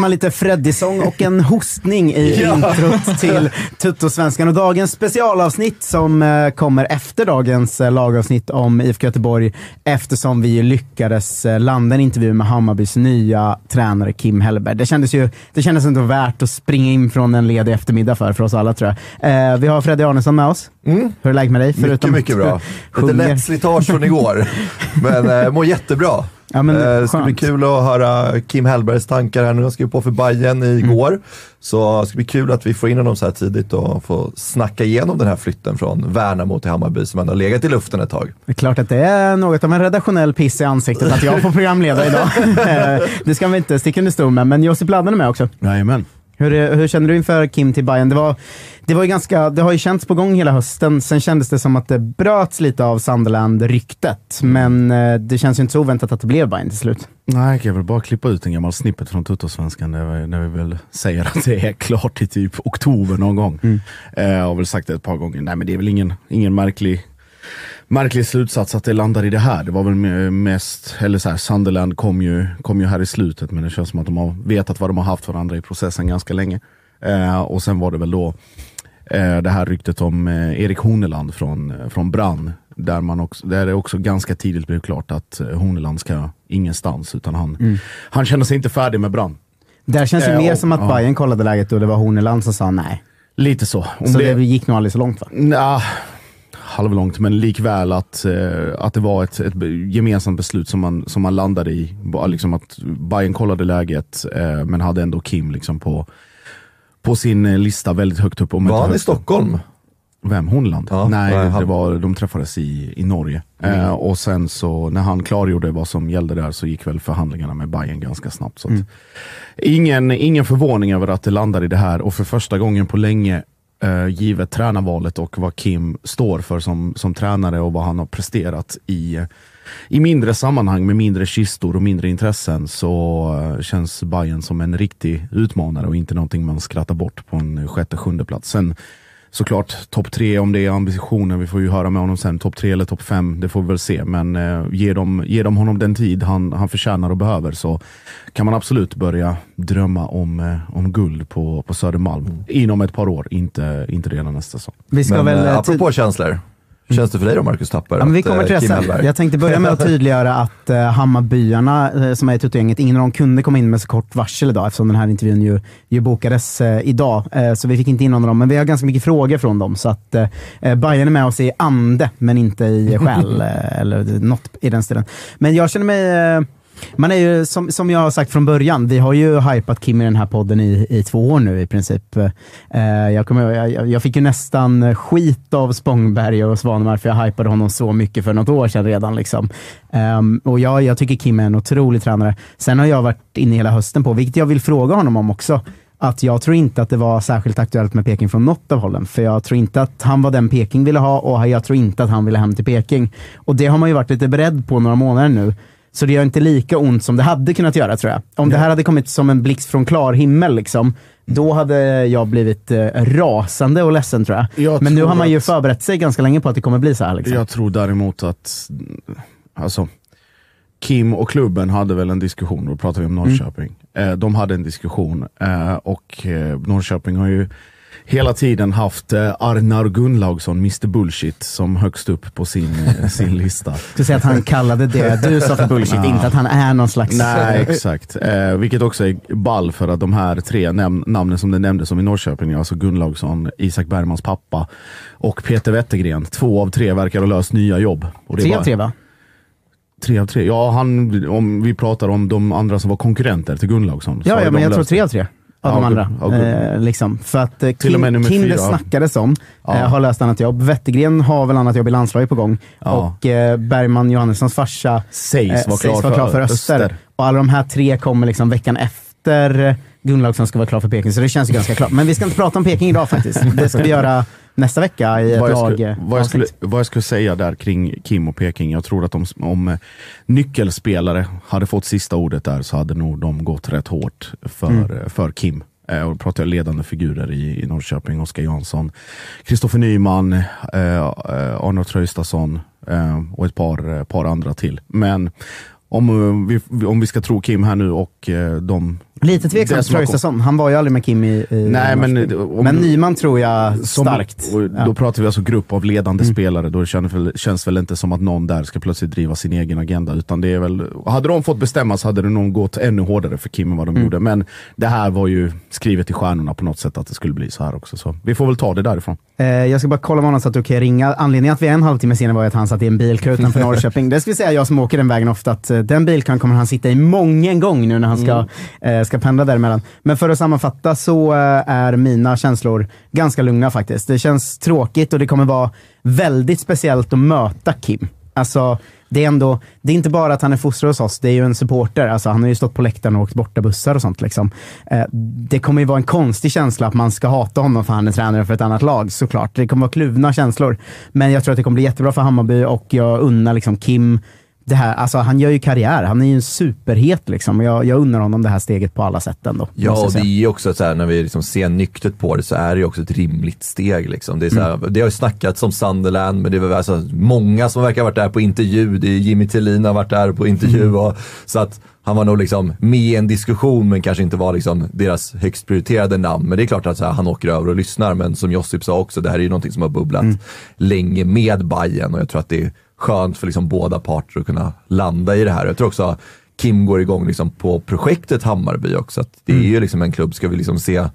man lite Freddy-sång och en hostning i Ja. introt till Tuttosvenskan och dagens specialavsnitt som eh, kommer efter dagens eh, lagavsnitt om IFK Göteborg eftersom vi lyckades eh, landa en intervju med Hammarbys nya tränare Kim Hellberg. Det kändes ju det kändes inte värt att springa in från en ledig eftermiddag för, för oss alla tror jag. Vi har Freddy Arnesson med oss. Hur är läget med dig? Mm. Mycket, mycket bra. Lite lätt slitage från igår, men eh, mår jättebra. Ja, men eh, det ska bli kul att höra Kim Hellbergs tankar här nu. Han skrev på för Bayern igår. Mm. Så det ska bli kul att vi får in honom så här tidigt och få snacka igenom den här flytten från Värnamo till Hammarby som ändå har legat i luften ett tag. Det är klart att det är något av en redaktionell piss i ansiktet att jag får programleda idag. Det ska vi inte sticka under stol med, men Josip Ladden är med också. Jajamän. Hur, hur känner du inför Kim till Bayern? Det, var, det, var ju ganska, det har ju känts på gång hela hösten, sen kändes det som att det bröts lite av Sunderland-ryktet, men eh, det känns ju inte så oväntat att det blev Bayern till slut. Nej, jag kan väl bara klippa ut en gammal snippet från Tuttosvenskan där vi, när vi väl säger att det är klart i typ oktober någon gång. Eh, jag har väl sagt det ett par gånger. Nej, men det är väl ingen, ingen märklig, märklig slutsats att det landar i det här. Det var väl me- mest, eller så här, Sunderland kom ju, kom ju här i slutet, men det känns som att de har vetat vad de har haft varandra i processen ganska länge. Eh, och sen var det väl då eh, det här ryktet om eh, Erik Horneland från, eh, från Brann. Där, man också, där det också ganska tidigt blev klart att eh, Horneland ska ingenstans, utan han, han känner sig inte färdig med Brann. Där känns det Eh, mer och- som att ja. Bayern kollade läget och det var Horneland som sa nej. Lite så. Om Så det, gick nog aldrig så långt va? Nja, halvlångt, men likväl att, eh, att det var ett, ett gemensamt beslut som man, som man landade i. Liksom att Bayern kollade läget, eh, men hade ändå Kim liksom på, på sin eh, lista väldigt högt upp. Om Var han i. Stockholm? Vem? Hornland? Ja, Nej, nej, det han- var, de träffades i, i Norge. Eh, och sen så när han klargjorde vad som gällde där så gick väl förhandlingarna med Bayern ganska snabbt. Så att, ingen, ingen förvåning över att det landar i det här och för första gången på länge eh, givet tränarvalet och vad Kim står för som, som tränare och vad han har presterat i, i mindre sammanhang med mindre kistor och mindre intressen så eh, känns Bayern som en riktig utmanare och inte någonting man skrattar bort på en sjätte, sjunde plats. Sen såklart topp tre om det är ambitionen, vi får ju höra med honom sen. Topp tre eller topp fem, det får vi väl se. Men eh, ger, de, ger de honom den tid han, han förtjänar och behöver så kan man absolut börja drömma om, eh, om guld på, på Södermalm inom ett par år, inte, inte redan nästa säsong. Vi ska Men väl... eh, eh, apropå känslor, känns det för dig då Marcus Tapper? Ja, men vi kommer eh, till det sen. Jag tänkte börja med att tydliggöra att eh, Hammarbyarna, eh, som är i Tuttogänget, ingen av dem kunde komma in med så kort varsel idag eftersom den här intervjun ju, ju bokades idag. Så vi fick inte in någon av dem, men vi har ganska mycket frågor från dem. Så att eh, Bayern är med oss i ande, men inte i själ eller något i den stilen. Men jag känner mig man är ju, som, som jag har sagt från början, vi har ju hypat Kim i den här podden i, i två år nu i princip. Eh, jag, kommer, jag, jag fick ju nästan skit av Spångberg och Svanemar för jag hypade honom så mycket för något år sedan redan. Liksom. Eh, och jag, jag tycker Kim är en otrolig tränare. Sen har jag varit inne hela hösten på, vilket jag vill fråga honom om också, att jag tror inte att det var särskilt aktuellt med Peking från något av hållen. För jag tror inte att han var den Peking ville ha och jag tror inte att han ville hem till Peking. Och det har man ju varit lite beredd på några månader nu. Så det gör inte lika ont som det hade kunnat göra tror jag. Om det här hade kommit som en blixt från klar himmel, liksom, då hade jag blivit eh, rasande och ledsen tror jag. Jag Men nu tror har man ju förberett sig ganska länge på att det kommer bli så här. Liksom. Jag tror däremot att alltså, Kim och klubben hade väl en diskussion, då pratar vi om Norrköping. Eh, de hade en diskussion eh, och eh, Norrköping har ju hela tiden haft eh, Arnar Gunnlaugsson, Mr Bullshit, som högst upp på sin, eh, sin lista. Skulle säga att han kallade det du sa för bullshit, inte att han är någon slags... Nej, exakt. Eh, vilket också är ball för att de här tre näm- namnen som du nämnde som i Norrköping, alltså Gunnlaugsson, Isak Bergmans pappa och Peter Wettergren. Två av tre verkar ha löst nya jobb. Det Tre av tre va? Tre av tre. Ja, han, om vi pratar om de andra som var konkurrenter till Gunnlaugsson. Ja, ja men jag tror tre det. av tre. Av de andra. eh, liksom. För att eh, Till och med nummer det fyra. snackades om, Ja. eh, har löst annat jobb. Wettergren har väl annat jobb i landslaget på gång. Ja. Och eh, Bergman Johannessons farsa Sägs vara klar, vara klar för Öster. Öster. Och alla de här tre kommer liksom veckan efter eh, Gunnlaugsson ska vara klar för Peking, så det känns ju ganska klart. Men vi ska inte prata om Peking idag faktiskt. Det ska vi göra nästa vecka i ett vad, lag. skulle, eh, vad, jag skulle, vad jag skulle säga där kring Kim och Peking, jag tror att om, om eh, nyckelspelare hade fått sista ordet där så hade nog de gått rätt hårt för, Mm. eh, för Kim. Och då pratar jag ledande figurer i, i Norrköping, Oskar Jansson, Kristoffer Nyman, eh, Arnold Traustason eh, och ett par, par andra till. Men om, vi, om vi ska tro Kim här nu och de Lite tveksam det till som har Traustason. Han var ju aldrig med Kim i, i Nej, men, om men Nyman tror jag Som- starkt. Och då Ja. Mm. pratar vi alltså grupp av ledande spelare. Då känns väl, känns väl inte som att någon där ska plötsligt driva sin egen agenda. Utan det är väl, hade de fått bestämma så hade det nog gått ännu hårdare för Kim än vad de Mm. gjorde. Men det här var ju skrivet i stjärnorna på något sätt att det skulle bli så här också. Så vi får väl ta det därifrån. Eh, jag ska bara kolla med honom så att du kan ringa. Anledningen att vi är en halvtimme senare var att han satt i en bilkö utanför Norrköping. Det ska vi säga jag som åker den vägen ofta, att eh, den bilkön kommer han sitta i många gång nu när han ska, eh, ska pendla däremellan. Men för att sammanfatta så eh, är mina känslor ganska lugna faktiskt. Det känns tråkigt och det kommer vara väldigt speciellt att möta Kim. Alltså, det är ändå, det är inte bara att han är fostrad hos oss, det är ju en supporter. Alltså, han har ju stått på läktaren och åkt borta bussar och sånt. Liksom. Eh, det kommer ju vara en konstig känsla att man ska hata honom för han är tränare för ett annat lag, såklart. Det kommer vara kluvna känslor. Men jag tror att det kommer bli jättebra för Hammarby och jag unnar liksom Kim det här, alltså han gör ju karriär, han är ju en superhet liksom. Jag, jag unnar honom det här steget på alla sätt ändå. Ja, och det är ju också så här, när vi liksom ser nyktert på det så är det ju också ett rimligt steg. Liksom. Det, är så här, Mm. det har ju snackats om Sunderland, men det är alltså många som verkar ha varit där på intervju. Det är Jimmy Tillin har varit där på intervju. Mm. Och, så att han var nog liksom med i en diskussion, men kanske inte var liksom deras högst prioriterade namn. Men det är klart att här, han åker över och lyssnar. Men som Josip sa också, det här är ju någonting som har bubblat Mm. länge med Bayern och jag tror att det är skönt för liksom båda parter att kunna landa i det här. Jag tror också Kim går igång liksom på projektet Hammarby också. Att det är ju liksom en klubb, ska vi liksom se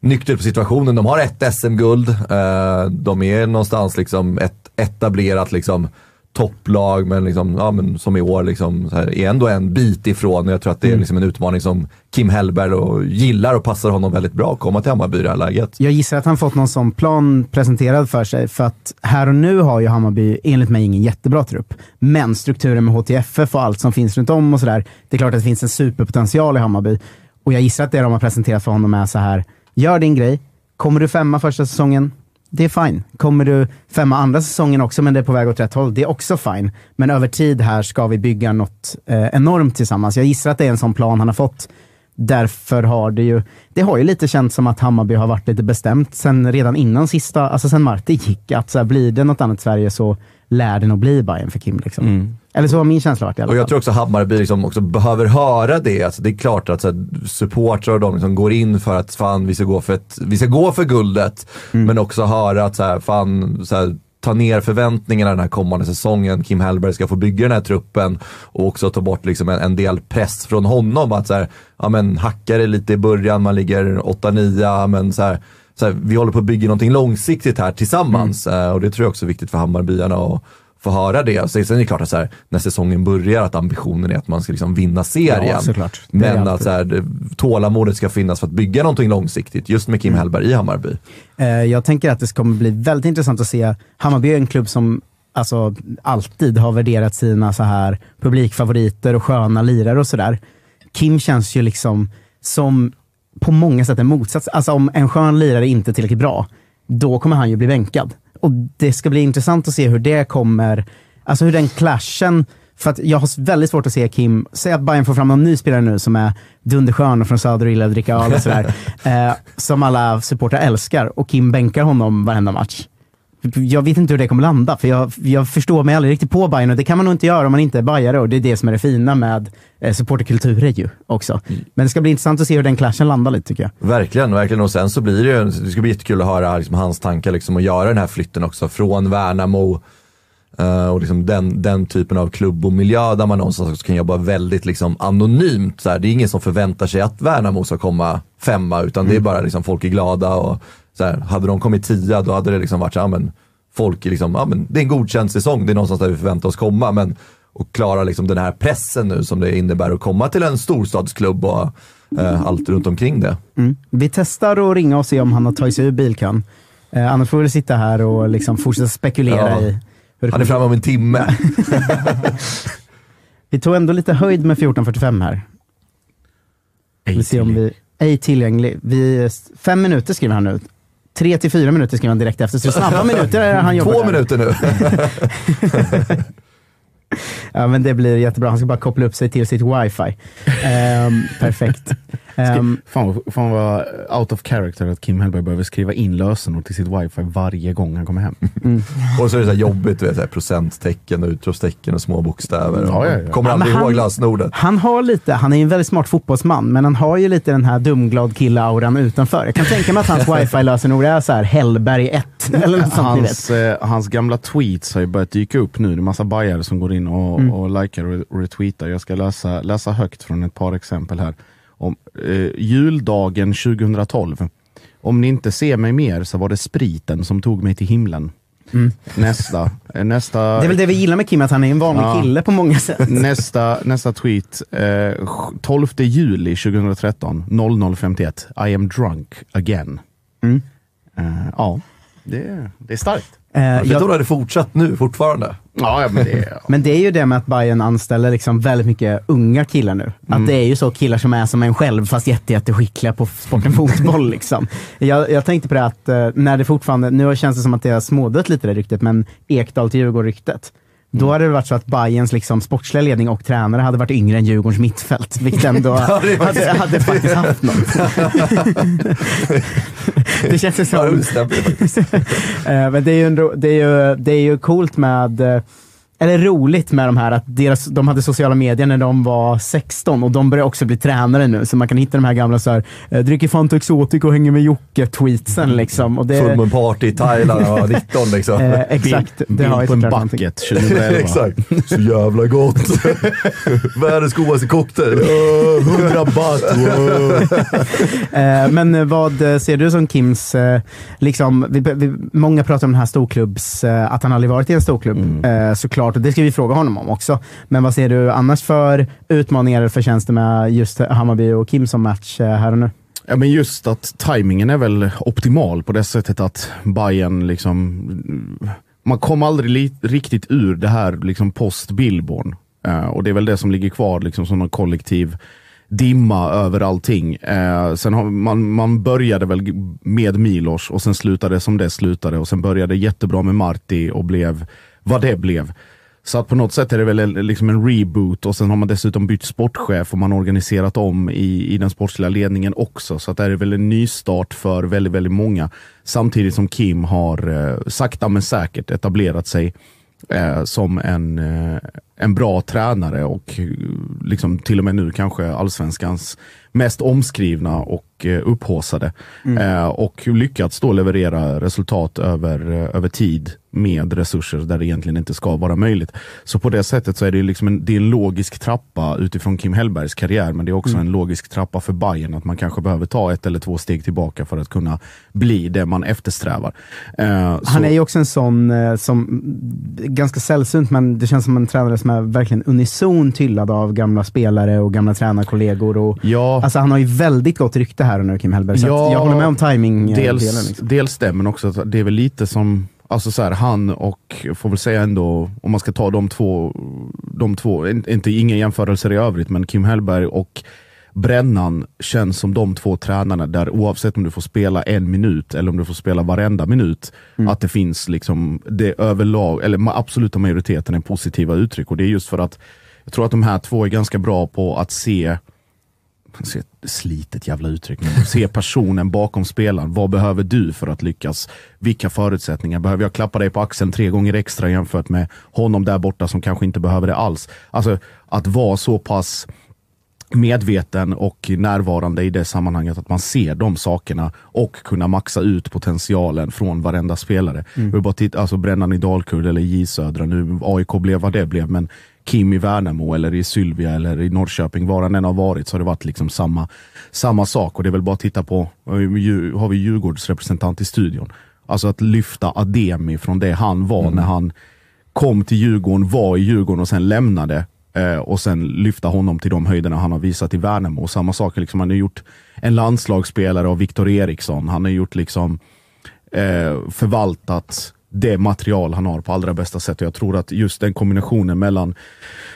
nyktert på situationen. De har ett SM-guld, eh, de är någonstans liksom ett etablerat liksom topplag, men, liksom, ja, men som i år liksom, här, är ändå en bit ifrån. Jag tror att det är liksom en utmaning som Kim Hellberg och gillar och passar honom väldigt bra att komma till Hammarby i det här läget. Jag gissar att han fått någon sån plan presenterad för sig, för att här och nu har ju Hammarby enligt mig ingen jättebra trupp. Men strukturen med HTFF och allt som finns runt om och sådär, det är klart att det finns en superpotential i Hammarby. Och jag gissar att det de har presenterat för honom är så här, gör din grej, kommer du femma första säsongen, det är fine. Kommer du femma andra säsongen också, men det är på väg åt rätt håll, det är också fine. Men över tid här ska vi bygga något eh, enormt tillsammans. Jag gissar att det är en sån plan han har fått. Därför har det ju, det har ju lite känts som att Hammarby har varit lite bestämt sen redan innan sista, alltså sen Marti gick, att så här, blir det något annat Sverige så lär det nog bli Bayern för Kim. Liksom. Mm. Eller så har min känsla varit i alla Och jag fall. tror också Hammarby liksom också behöver höra det. Alltså det är klart att supportrar och de liksom går in för att fan vi ska gå för, ett, vi ska gå för guldet. Men också höra att så här, fan, så här, ta ner förväntningarna den här kommande säsongen. Kim Hellberg ska få bygga den här truppen och också ta bort liksom en, en del press från honom. Att så här, ja men hackar det lite i början, man ligger 8-9, men så här, så här, vi håller på att bygga någonting långsiktigt här tillsammans. Mm. Eh, och det tror jag också är viktigt för Hammarbyarna att få höra det. Sen är det klart att så här, när säsongen börjar att ambitionen är att man ska liksom vinna serien. Ja, Men att så här, det- tålamodet ska finnas för att bygga någonting långsiktigt. Just med Mm. Kim Hellberg i Hammarby. Eh, Jag tänker att det kommer bli väldigt intressant att se. Hammarby är en klubb som alltså, alltid har värderat sina så här publikfavoriter och sköna lirare och sådär. Kim känns ju liksom som på många sätt en motsats. Alltså om en skön lirare inte är tillräckligt bra, då kommer han ju bli bänkad. Och det ska bli intressant att se hur det kommer, alltså hur den clashen för att jag har väldigt svårt att se Kim, säg att Bayern får fram någon ny spelare nu som är dunderskön och från söder och gillar att dricka öl och sådär. eh, som alla supportrar älskar och Kim bänkar honom varenda match. Jag vet inte hur det kommer landa, för jag, jag förstår mig aldrig riktigt på Bayern och det kan man nog inte göra om man inte är bajare och det är det som är det fina med eh, supporterkulturer ju också. Men det ska bli intressant att se hur den clashen landar lite tycker jag. Verkligen, verkligen. Och sen så blir det ju, det ska bli jättekul att höra liksom, hans tankar liksom, att göra den här flytten också från Värnamo eh, och liksom den, den typen av klubb och miljö där man någonstans också kan jobba väldigt liksom, anonymt. Så här, det är ingen som förväntar sig att Värnamo ska komma femma utan det är bara liksom, folk är glada. Och, så här, hade de kommit tia då hade det liksom varit så här, men, folk är liksom, ja, men, det är en godkänd säsong, det är någonstans där vi förväntar oss komma. Men och klara liksom, den här pressen nu som det innebär att komma till en storstadsklubb och eh, allt runt omkring det. Mm. Vi testar att ringa och se om han har tagit sig ur bilkan. Eh, annars får vi sitta här och liksom fortsätta spekulera Ja. i hur det Han är framme om en timme. Vi tog ändå lite höjd med 14.45 här. Vi ser om vi ej tillgänglig. Vi, fem minuter skriver han nu. Tre till fyra minuter skriver han direkt efter, så snabba minuter han jobbar Två där. minuter nu. Ja, men det blir jättebra. Han ska bara koppla upp sig till sitt wifi. Ehm, perfekt. Ehm, Fan, fan vad out of character att Kim Hellberg behöver skriva in lösenord till sitt wifi varje gång han kommer hem. Och så är det så här jobbigt, vet, så här procenttecken och utropstecken och små bokstäver. Ja, ja, ja. Kommer Ja, aldrig han- ihåg lösenordet. han har lite, han är en väldigt smart fotbollsman, men han har ju lite den här dumglad kille-auran utanför. Jag kan tänka mig att hans wifi-lösenord är så här Hellberg 1 eller något sånt. Hans, eh, hans gamla tweets har ju börjat dyka upp nu. Det är en massa bajare som går in och, Mm. och likar och retweetar. Jag ska läsa, läsa högt från ett par exempel här. Om, eh, juldagen 2012. Om ni inte ser mig mer så var det spriten som tog mig till himlen. Nästa. eh, nästa Mm. Det är väl det vi gillar med Kim, att han är en vanlig Ja. kille på många sätt. Nästa, nästa tweet, eh, 12 juli 2013, 00.51. I am drunk again. Mm. Eh, ja, det, är- det är starkt. Eh, Jag tror det hade fortsatt nu fortfarande. Ja, ja, men det är... Men det är ju det med att Bayern anställer liksom väldigt mycket unga killar nu. Att det är ju så killar som är som en själv fast jätte, jätteskickliga på sporten fotboll. liksom. jag, jag tänkte på det att eh, när det fortfarande, nu känns det som att det har smådött lite det ryktet, men Ekdal till Djurgården-ryktet. Då hade det varit så att Bayerns liksom sportsliga ledning och tränare hade varit yngre än Djurgårdens mittfält, vilket ändå hade, hade faktiskt haft något. det känns ju som... Eh, Men det är ju, det är ju, det är ju coolt med, eh, eller roligt med de här att deras, de hade sociala medier när de var 16 och de börjar också bli tränare nu. Så man kan hitta de här gamla så här, eh, dricker Fanta Exotic och hänger med Jocke-tweetsen liksom. Och det, Full moon party i Thailand när jag var 19 liksom. eh, exakt, det Bild på en bucket 2011. Exakt. Så jävla gott. Världens godaste cocktail. Uh, 100 baht. wow. Eh, Men vad eh, ser du som Kims, eh, liksom, vi, vi, många pratar om den här storklubbs, eh, att han aldrig varit i en storklubb eh, såklart, och det ska vi fråga honom om också. Men vad ser du annars för utmaningar eller förtjänster med just Hammarby och Kim som match eh, här och nu? Ja, men just att tajmingen är väl optimal på det sättet att Bayern liksom man kom aldrig riktigt ur det här liksom post Billborn. Uh, eh, och det är väl det som ligger kvar liksom som någon kollektiv dimma över allting. Uh, sen har, man, man började väl med Milos och sen slutade som det slutade och sen började jättebra med Marti och blev vad det blev. Så att på något sätt är det väl en, liksom en reboot och sen har man dessutom bytt sportchef och man organiserat om i, i den sportsliga ledningen också. Så att det är väl en ny start för väldigt, väldigt många. Samtidigt som Kim har eh, sakta men säkert etablerat sig eh, som en, eh, en bra tränare och eh, liksom till och med nu kanske allsvenskans mest omskrivna och eh, upphåsade. Eh, och lyckats då leverera resultat över, eh, över tid med resurser där det egentligen inte ska vara möjligt. Så på det sättet så är det, liksom en, det är en logisk trappa utifrån Kim Hellbergs karriär, men det är också en logisk trappa för Bayern att man kanske behöver ta ett eller två steg tillbaka för att kunna bli det man eftersträvar. Eh, så- Han är ju också en sån eh, som, ganska sällsynt, men det känns som en tränare som är verkligen unison hyllad av gamla spelare och gamla tränarkollegor. Och, Ja. Alltså han har ju väldigt gott rykte här nu, Kim Hellberg. Så Ja, jag håller med om timing dels, Liksom. dels det, men också att det är väl lite som Alltså så här, han och, får väl säga ändå, om man ska ta de två, de två in- inte inga jämförelser i övrigt, men Kim Hellberg och Brännan känns som de två tränarna där oavsett om du får spela en minut eller om du får spela varenda minut, att det finns liksom det överlag, eller absoluta majoriteten är positiva uttryck. Och det är just för att jag tror att de här två är ganska bra på att se- slitet jävla uttryck, men se personen bakom spelaren. Vad behöver du för att lyckas? Vilka förutsättningar? Behöver jag klappa dig på axeln tre gånger extra jämfört med honom där borta som kanske inte behöver det alls? Alltså att vara så pass medveten och närvarande i det sammanhanget att man ser de sakerna och kunna maxa ut potentialen från varenda spelare. Mm. Bara titta, alltså Brännan i Dalkurd eller J Södra, nu AIK blev vad det blev, men Kim i Värnamo eller i Sylvia eller i Norrköping, var han än har varit så har det varit liksom samma, samma sak. Och det är väl bara att titta på, ju- har vi Djurgårds representant i studion. Alltså att lyfta Ademi från det han var när han kom till Djurgården, var i Djurgården och sen lämnade. Eh, och sen lyfta honom till de höjderna han har visat i Värnamo. Och samma sak, liksom, han har gjort en landslagsspelare av Viktor Eriksson. Han har gjort liksom eh, förvaltat det material han har på allra bästa sätt. Och jag tror att just den kombinationen mellan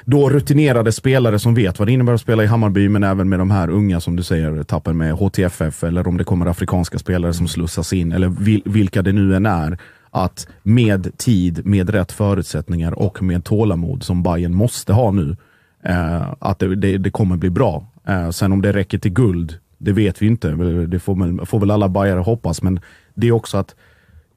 då rutinerade spelare som vet vad det innebär att spela i Hammarby, men även med de här unga som du säger, tappen med HTFF, eller om det kommer afrikanska spelare som slussas in, eller vil, vilka det nu än är, att med tid, med rätt förutsättningar och med tålamod som Bayern måste ha nu, eh, att det, det, det kommer bli bra. Eh, sen om det räcker till guld, det vet vi inte. Det får, får väl alla Bajare hoppas, men det är också att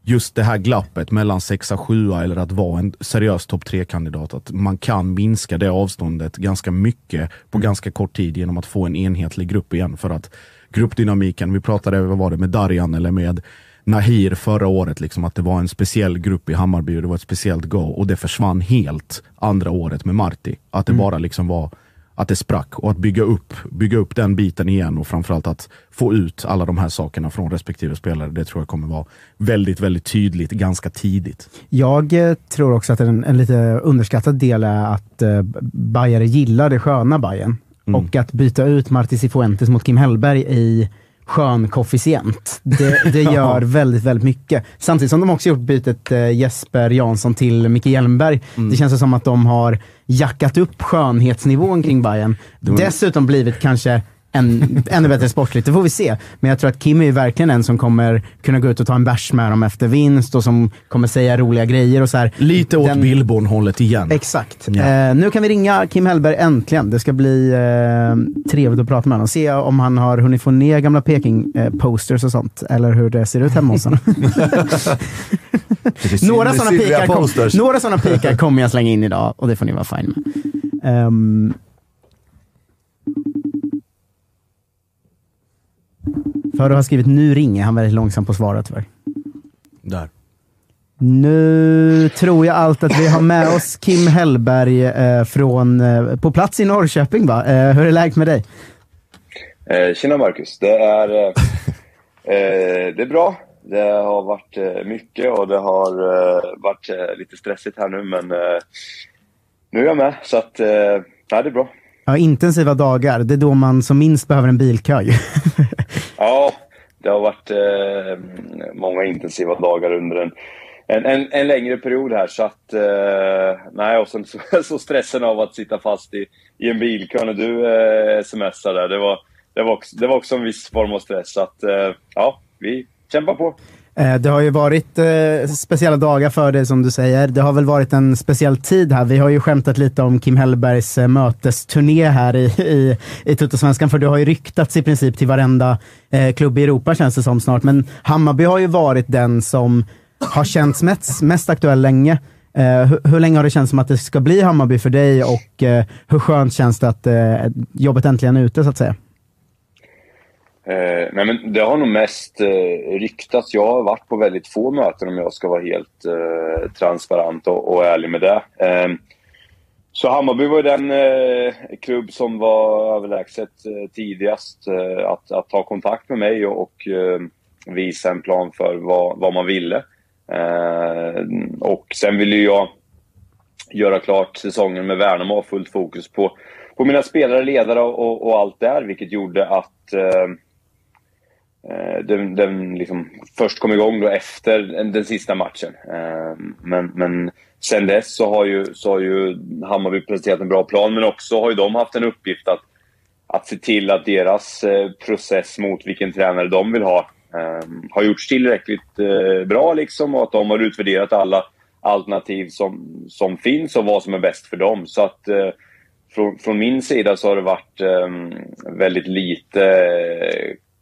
just det här glappet mellan sexa sjua eller att vara en seriös topp tre-kandidat, att man kan minska det avståndet ganska mycket på ganska kort tid genom att få en enhetlig grupp igen. För att gruppdynamiken, vi pratade vad var det, med Darjan eller med Nahir förra året, liksom, att det var en speciell grupp i Hammarby och det var ett speciellt go och det försvann helt andra året med Marti. Att det bara liksom var att det sprack och att bygga upp, bygga upp den biten igen och framförallt att få ut alla de här sakerna från respektive spelare. Det tror jag kommer vara väldigt, väldigt tydligt ganska tidigt. Jag eh, tror också att en, en lite underskattad del är att eh, Bajare gillar det sköna Bajen Och att byta ut Marti Cifuentes mot Kim Hellberg i skön koefficient. Det, det gör väldigt, väldigt mycket. Samtidigt som de också gjort bytet eh, Jesper Jansson till Micke Hjelmberg. Det känns som att de har jackat upp skönhetsnivån kring Bayern. Dessutom blivit kanske en, ännu bättre sportligt, det får vi se. Men jag tror att Kim är verkligen en som kommer kunna gå ut och ta en bärs med dem efter vinst och som kommer säga roliga grejer och så här. Lite åt Den- Billborn-hållet igen. Exakt. Ja. Eh, nu kan vi ringa Kim Hellberg äntligen. Det ska bli eh, trevligt att prata med honom. Se om han har hunnit få ner gamla Peking-posters och sånt. Eller hur det ser ut hemma hos honom. några, sådana pikar kommer jag slänga in idag och det får ni vara fine med. Ehm. För att ha skrivit nu ringer han väldigt långsamt på svaret tyvärr. Där. Nu tror jag allt att vi har med oss Kim Hellberg eh, från, eh, på plats i Norrköping. Va? Eh, hur är läget med dig? Eh, tjena Marcus. Det är, eh, eh, det är bra. Det har varit eh, mycket och det har eh, varit eh, lite stressigt här nu men eh, nu är jag med så att eh, nej, det är bra. Ja, intensiva dagar, det är då man som minst behöver en bilkö. Ja, det har varit eh, många intensiva dagar under en, en, en, en längre period här så att eh, nej och sen så, så stressen av att sitta fast i, i en bilkö när du eh, smsar där. Det var, det, var också, det var också en viss form av stress så att eh, ja, vi kämpar på. Eh, det har ju varit eh, speciella dagar för dig som du säger. Det har väl varit en speciell tid här. Vi har ju skämtat lite om Kim Hellbergs eh, mötesturné här i, i, i Tuttosvenskan, för du har ju ryktats i princip till varenda eh, klubb i Europa känns det som snart. Men Hammarby har ju varit den som har känts mest, mest aktuell länge. Eh, hur, hur, länge har det känts som att det ska bli Hammarby för dig och eh, hur skönt känns det att jobbet äntligen är ute så att säga? Eh, nej men det har nog mest eh, ryktats. Jag har varit på väldigt få möten om jag ska vara helt eh, transparent och, och, ärlig med det. Eh, så Hammarby var den eh, klubb som var överlägset eh, tidigast eh, att, att, ta kontakt med mig och, och eh, visa en plan för vad, vad man ville. Ehm, och sen ville jag göra klart säsongen med Värnamo och fullt fokus på, på mina spelare, ledare och, och allt där, vilket gjorde att Eh, Eh, den, den liksom först kom igång då efter den sista matchen. Ehm, men, men sen dess så har, ju, så har ju Hammarby presenterat en bra plan, men också har ju de haft en uppgift att, att se till att deras eh, process mot vilken tränare de vill ha ehm, har gjorts tillräckligt eh, bra liksom och att de har utvärderat alla alternativ som, som finns och vad som är bäst för dem. Så att från, från min sida så har det varit ehm, väldigt lite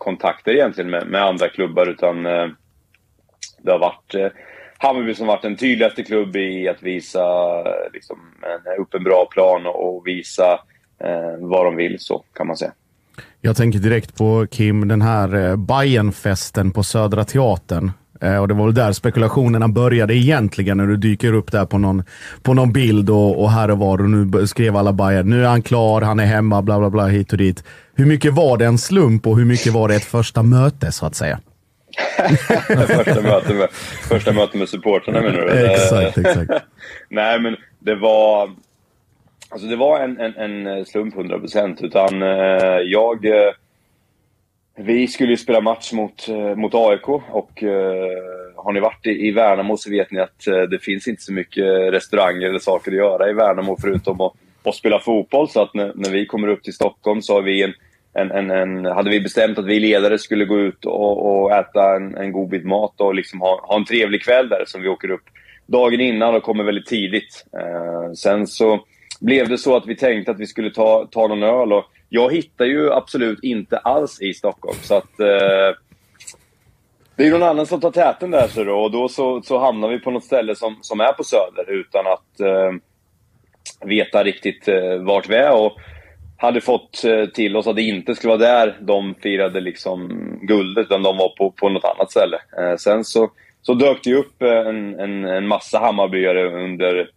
kontakter egentligen med, med andra klubbar utan eh, det har varit eh, Hammarby som varit den tydligaste klubb i att visa eh, liksom, en, upp en bra plan och, och visa eh, vad de vill, så kan man säga. Jag tänker direkt på Kim, den här eh, Bayernfesten på Södra Teatern. Eh, och Det var väl där spekulationerna började egentligen, när du dyker upp där på någon, på någon bild och, och här och var och nu skrev alla Bayern, nu är han klar, han är hemma, bla bla bla hit och dit. Hur mycket var det en slump och hur mycket var det ett första möte så att säga? första mötet med, första möte med supportrarna menar du? exakt, exakt. Nej, men det var... Alltså det var en, en, en slump 100% utan eh, jag... Vi skulle ju spela match mot, eh, mot AIK och eh, har ni varit i, i Värnamo så vet ni att eh, det finns inte så mycket restauranger eller saker att göra i Värnamo förutom att, att spela fotboll. Så att när, när vi kommer upp till Stockholm så har vi en, en, en, en, hade vi bestämt att vi ledare skulle gå ut och, och äta en, en god bit mat och liksom ha, ha en trevlig kväll där som vi åker upp dagen innan och kommer väldigt tidigt. Eh, sen så blev det så att vi tänkte att vi skulle ta, ta någon öl och jag hittar ju absolut inte alls i Stockholm. Så att... Eh, det är någon annan som tar täten där så då, och då så, så hamnar vi på något ställe som, som är på Söder utan att eh, veta riktigt eh, vart vi är. Och hade fått eh, till oss att det inte skulle vara där de firade liksom guldet, utan de var på, på något annat ställe. Eh, sen så, så dök det upp eh, en, en, en massa Hammarbyare under,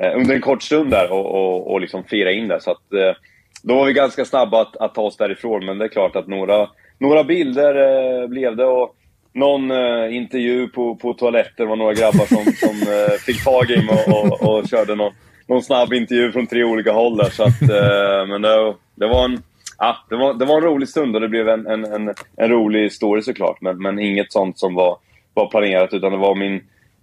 eh, under en kort stund där och, och, och liksom firade in där. Så att, eh, då var vi ganska snabba att, att ta oss därifrån, men det är klart att några, några bilder eh, blev det. Och någon eh, intervju på, på toaletten var några grabbar som, som eh, fick tag i mig och, och, och, körde någon, någon snabb intervju från tre olika håll där. Så att, eh, men det, det, var en, ja, det, var, det var en rolig stund och det blev en, en, en, en rolig story såklart. Men, men inget sånt som var, var planerat, utan det var min,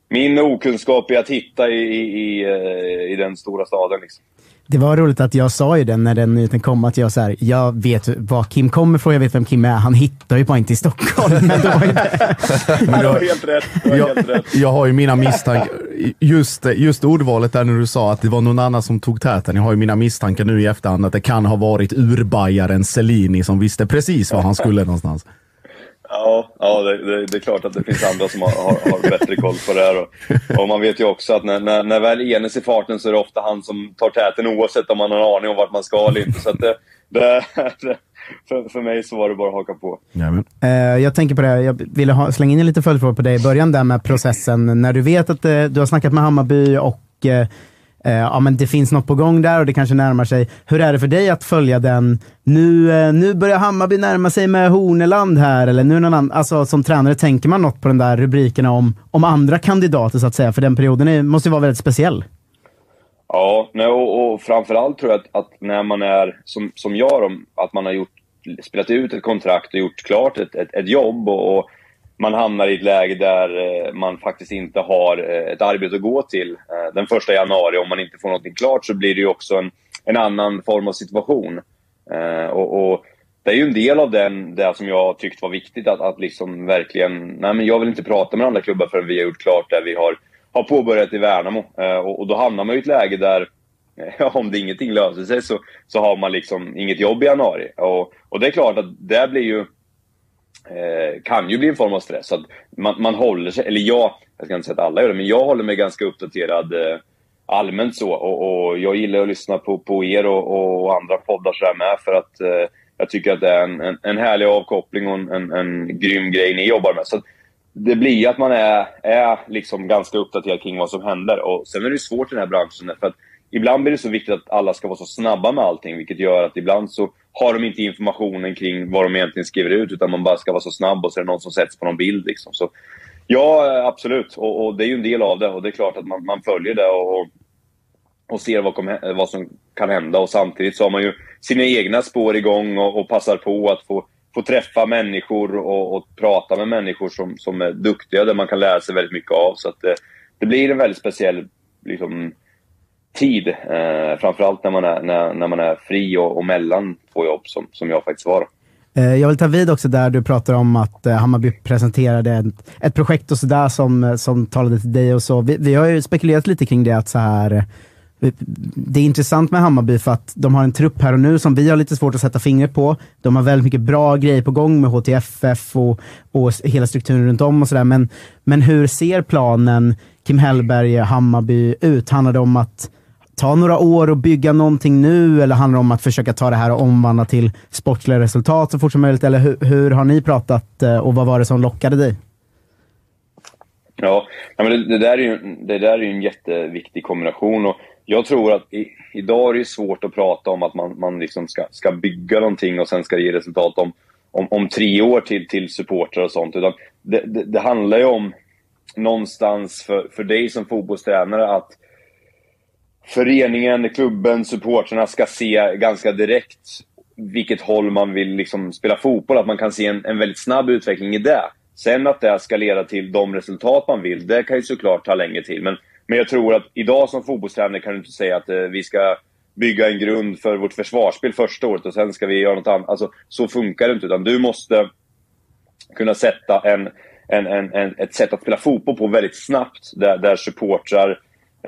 min okunskap i att hitta i, i, i, eh, i den stora staden. Liksom. Det var roligt att jag sa ju det när den nyheten kom, att jag, så här, jag vet var Kim kommer ifrån, jag vet vem Kim är. Han hittar ju bara inte i Stockholm. Men det var ju det. men du har helt rätt. Jag, jag har ju mina misstankar. Just, just ordvalet där när du sa att det var någon annan som tog täten. Jag har ju mina misstankar nu i efterhand att det kan ha varit urbajaren Selini som visste precis var han skulle någonstans. Ja, ja det, det, det, är klart att det finns andra som har, har, har bättre koll på det här. Och, och, man vet ju också att när, när, när väl enes i farten så är det ofta han som tar täten oavsett om man har en aning om vart man ska eller inte. Så det, det, för, för mig så var det bara att haka på. Uh, jag tänker på det, jag ville ha, slänga in en liten följdfråga på dig i början där med processen. När du vet att uh, du har snackat med Hammarby och uh, eh, ja, men det finns något på gång där och det kanske närmar sig. Hur är det för dig att följa den? Nu, eh, nu börjar Hammarby närma sig med Horneland här, eller nu någon annan, alltså som tränare, tänker man något på den där rubrikerna om, om andra kandidater så att säga? För den perioden är, måste ju vara väldigt speciell. Ja, nej, och, och framförallt tror jag att, att, när man är som, som jag, att man har gjort, spelat ut ett kontrakt och gjort klart ett, ett, ett jobb och, och man hamnar i ett läge där eh, man faktiskt inte har eh, ett arbete att gå till eh, den första januari. Om man inte får någonting klart så blir det ju också en, en annan form av situation. Och, och det är ju en del av den, det som jag tyckt var viktigt, att, att liksom verkligen... Nej, men jag vill inte prata med andra klubbar förrän vi har gjort klart det vi har, har påbörjat i Värnamo. Och, och då hamnar man i ett läge där, om det ingenting löser sig, så, så har man liksom inget jobb i januari. Och, och det är klart att det blir ju eh, kan ju bli en form av stress. Så att man, man håller sig, eller jag, jag ska inte säga att alla gör det, men jag håller mig ganska uppdaterad eh, allmänt så. Och, och, jag gillar att lyssna på, på er och, och andra poddar sådär med för att eh, jag tycker att det är en, en, en härlig avkoppling och en, en, en grym grej ni jobbar med. Så det blir att man är, är liksom ganska uppdaterad kring vad som händer. Och sen är det svårt i den här branschen för att ibland blir det så viktigt att alla ska vara så snabba med allting, vilket gör att ibland så har de inte informationen kring vad de egentligen skriver ut, utan man bara ska vara så snabb och så är det någon som sätts på någon bild. Liksom. Så, ja, eh, absolut. Och, och, det är ju en del av det och det är klart att man, man följer det och, och ser vad, kom, eh, vad, som kan hända. Och samtidigt så har man ju sina egna spår igång och, och passar på att få, få träffa människor och, och, prata med människor som, som är duktiga, där man kan lära sig väldigt mycket av. Så att det, det blir en väldigt speciell liksom, tid. Eh, framförallt när man är, när, när man är fri och, och mellan två jobb, som, som jag faktiskt var. Eh, jag vill ta vid också där du pratar om att eh, Hammarby presenterade ett, ett projekt och sådär som, eh, som talade till dig och så. Vi, vi, har ju spekulerat lite kring det att så här det är intressant med Hammarby för att de har en trupp här och nu som vi har lite svårt att sätta fingret på. De har väldigt mycket bra grejer på gång med HTFF och, och hela strukturen runt om och sådär. Men, men hur ser planen Kim Hellberg, Hammarby ut? Handlar det om att ta några år och bygga någonting nu eller handlar det om att försöka ta det här och omvandla till sportsliga resultat så fort som möjligt? Eller hur, hur har ni pratat eh, och vad var det som lockade dig? Ja, men det, det, där är ju, det där är ju en jätteviktig kombination. Och jag tror att i, idag är det svårt att prata om att man, man liksom ska, ska bygga någonting och sen ska det ge resultat om, om, om tre år till, till supportrar och sånt. Utan det, det, det handlar ju om någonstans för, för dig som fotbollstränare att föreningen, klubben, supportrarna ska se ganska direkt vilket håll man vill liksom spela fotboll. Att man kan se en, en väldigt snabb utveckling i det. Sen att det ska leda till de resultat man vill, det kan ju såklart ta längre tid. Men, men jag tror att idag som fotbollstränare kan du inte säga att eh, vi ska bygga en grund för vårt försvarsspel första året och sen ska vi göra något annat. Alltså, så funkar det inte. Utan du måste kunna sätta en, en, en, en, ett sätt att spela fotboll på väldigt snabbt. Där, där supportrar eh,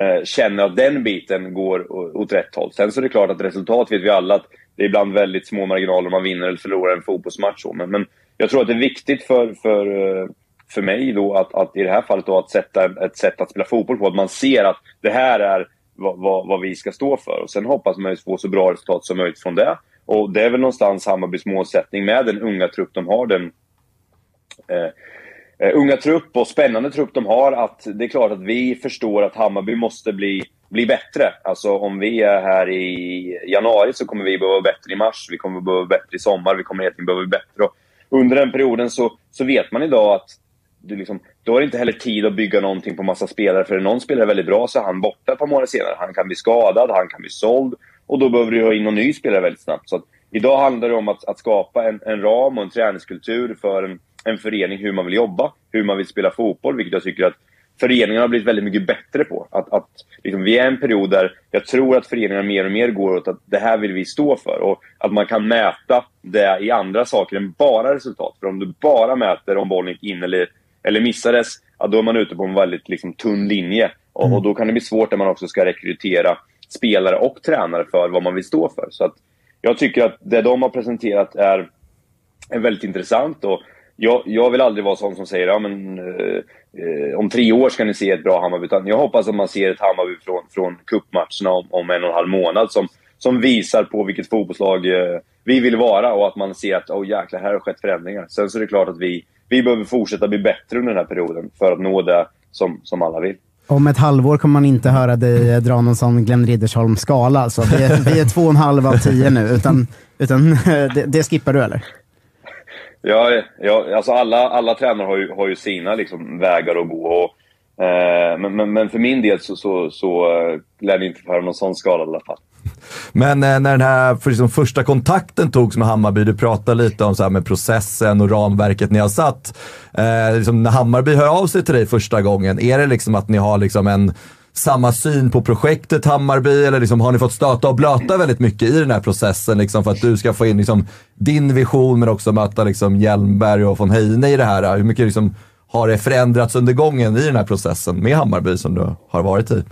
Eh, känner att den biten går åt rätt håll. Sen så är det klart att resultat vet vi alla att det är ibland väldigt små marginaler om man vinner eller förlorar en fotbollsmatch. Men, men jag tror att det är viktigt för, för, eh, för mig då att, att i det här fallet då att sätta ett sätt att spela fotboll på. Att man ser att det här är vad, vad, vad vi ska stå för. Och sen hoppas man ju få så bra resultat som möjligt från det. Och det är väl någonstans Hammarbys målsättning med den unga trupp de har. Den, eh, Eh, unga trupp och spännande trupp de har. Att det är klart att vi förstår att Hammarby måste bli, bli bättre. Alltså om vi är här i januari så kommer vi behöva vara bättre i mars. Vi kommer behöva vara bättre i sommar. Vi kommer helt behöva bli bättre. Och under den perioden så, så vet man idag att du liksom, då har inte heller tid att bygga någonting på massa spelare. För är någon spelare väldigt bra så är han borta ett par månader senare. Han kan bli skadad, han kan bli såld. Och då behöver du ha in någon ny spelare väldigt snabbt. Så att, idag handlar det om att, att skapa en, en ram och en träningskultur för en, en förening hur man vill jobba, hur man vill spela fotboll, vilket jag tycker att föreningarna har blivit väldigt mycket bättre på. Att, att, liksom, vi är en period där jag tror att föreningarna mer och mer går åt att det här vill vi stå för. Och att man kan mäta det i andra saker än bara resultat. För om du bara mäter om bollen gick in eller, eller missades, ja, då är man ute på en väldigt liksom, tunn linje. Och, mm. och, då kan det bli svårt när man också ska rekrytera spelare och tränare för vad man vill stå för. Så att jag tycker att det de har presenterat är, är väldigt intressant. Och jag, jag vill aldrig vara sån som säger ja, men, eh, eh, om tre år ska ni se ett bra Hammarby. Utan jag hoppas att man ser ett Hammarby från, från cupmatcherna om, om en och en halv månad som, som visar på vilket fotbollslag eh, vi vill vara och att man ser att oh, jäklar, här har skett förändringar. Sen så är det klart att vi, vi behöver fortsätta bli bättre under den här perioden för att nå det som, som alla vill. Om ett halvår kommer man inte höra dig eh, dra någon sån Glenn Riddersholm-skala. Alltså. Vi, är, vi är två och en halv av tio nu, utan, utan det, det skippar du eller? Ja, ja alltså alla, alla tränare har ju, har ju sina liksom, vägar att gå. Och, eh, men, men, men, för min del så, så, så eh, lär det inte föra någon sån skala i alla fall. Men eh, när den här för liksom, första kontakten togs med Hammarby, du pratade lite om så här med processen och ramverket ni har satt. Eh, liksom, när Hammarby hör av sig till dig första gången, är det liksom att ni har liksom en samma syn på projektet Hammarby eller liksom, har ni fått stöta och blöta väldigt mycket i den här processen liksom, för att du ska få in liksom, din vision men också möta liksom, Hjelmberg och von Heine i det här? Hur mycket liksom, har det förändrats under gången i den här processen med Hammarby som du har varit i?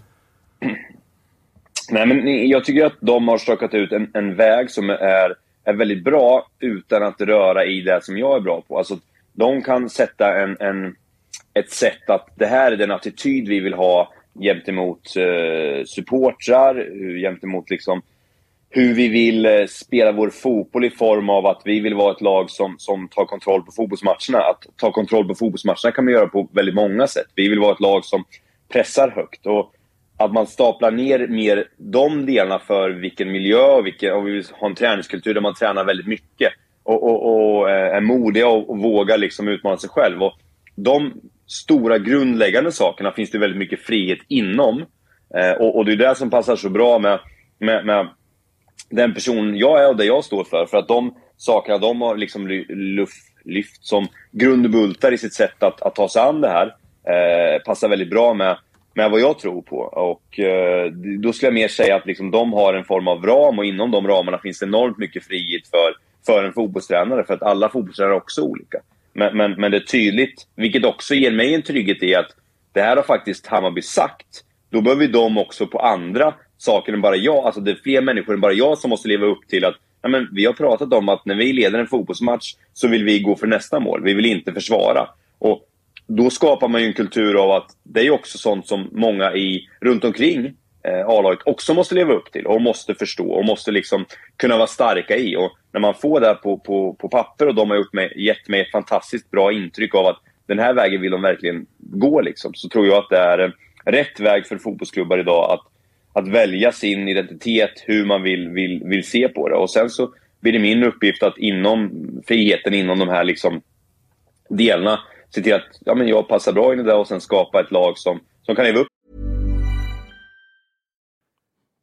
Nej, men jag tycker att de har stakat ut en, en väg som är är väldigt bra utan att röra i det som jag är bra på. Alltså, de kan sätta en, en, ett sätt att det här är den attityd vi vill ha gentemot eh, supportrar, gentemot liksom hur vi vill eh, spela vår fotboll i form av att vi vill vara ett lag som, som tar kontroll på fotbollsmatcherna. Att ta kontroll på fotbollsmatcherna kan man göra på väldigt många sätt. Vi vill vara ett lag som pressar högt. Och att man staplar ner mer de delarna för vilken miljö och, vilken, och vi vill ha en träningskultur där man tränar väldigt mycket och, och, och eh, är modiga och, och vågar liksom utmana sig själv. Och de stora grundläggande sakerna finns det väldigt mycket frihet inom. Eh, och, och, det är det som passar så bra med, med, med, den person jag är och det jag står för. För att de sakerna de har liksom lyft som grundbultar i sitt sätt att, att ta sig an det här eh, passar väldigt bra med med vad jag tror på. Och eh, Då skulle jag mer säga att liksom, de har en form av ram och inom de ramarna finns det enormt mycket frihet för, för en fotbollstränare. För att alla fotbollstränare är också olika. Men, men, men det är tydligt, vilket också ger mig en trygghet i att det här har faktiskt Hammarby sagt. Då behöver de också på andra saker än bara jag, alltså det är fler människor än bara jag som måste leva upp till att ja, men vi har pratat om att när vi leder en fotbollsmatch så vill vi gå för nästa mål. Vi vill inte försvara. Och då skapar man ju en kultur av att det är också sånt som många i, runt omkring eh, A-laget också måste leva upp till och måste förstå och måste liksom kunna vara starka i. Och när man får det på, på, på papper och de har gjort mig, gett mig ett fantastiskt bra intryck av att den här vägen vill de verkligen gå, liksom, så tror jag att det är eh, rätt väg för fotbollsklubbar idag att, att välja sin identitet, hur man vill, vill, vill se på det. Och sen så blir det min uppgift att inom friheten, inom de här liksom delarna, se till att ja, men jag passar bra in i det och sen skapa ett lag som, som kan leva upp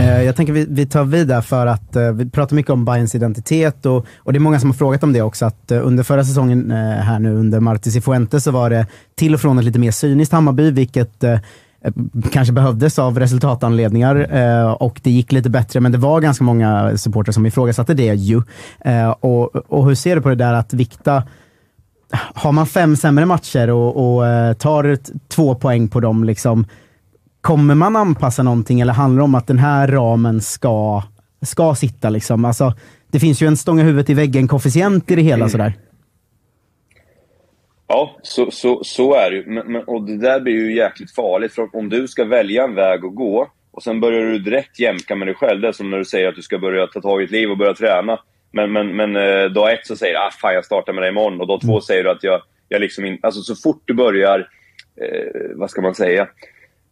Eh, jag tänker vi, vi tar vid där för att eh, vi pratar mycket om Bayerns identitet och, och det är många som har frågat om det också. Att eh, under förra säsongen här nu under Marti Cifuentes så var det till och från ett lite mer cyniskt Hammarby, vilket kanske behövdes av resultatanledningar och det gick lite bättre, men det var ganska många supportrar som ifrågasatte det ju. Och, och hur ser du på det där att vikta har man fem sämre matcher och, och tar två poäng på dem, liksom, kommer man anpassa någonting eller handlar det om att den här ramen ska, ska sitta? Liksom? Alltså, det finns ju en stånga huvudet i väggen-koefficient i det hela. Sådär. Ja, så, så, så är det ju. Men, men, och det där blir ju jäkligt farligt. För om du ska välja en väg att gå och sen börjar du direkt jämka med dig själv. Det är som när du säger att du ska börja ta tag i ett liv och börja träna. Men, men, men eh, dag ett så säger du ah, fan jag startar med det imorgon. Och dag två säger du att jag, jag liksom in, Alltså så fort du börjar, eh, vad ska man säga?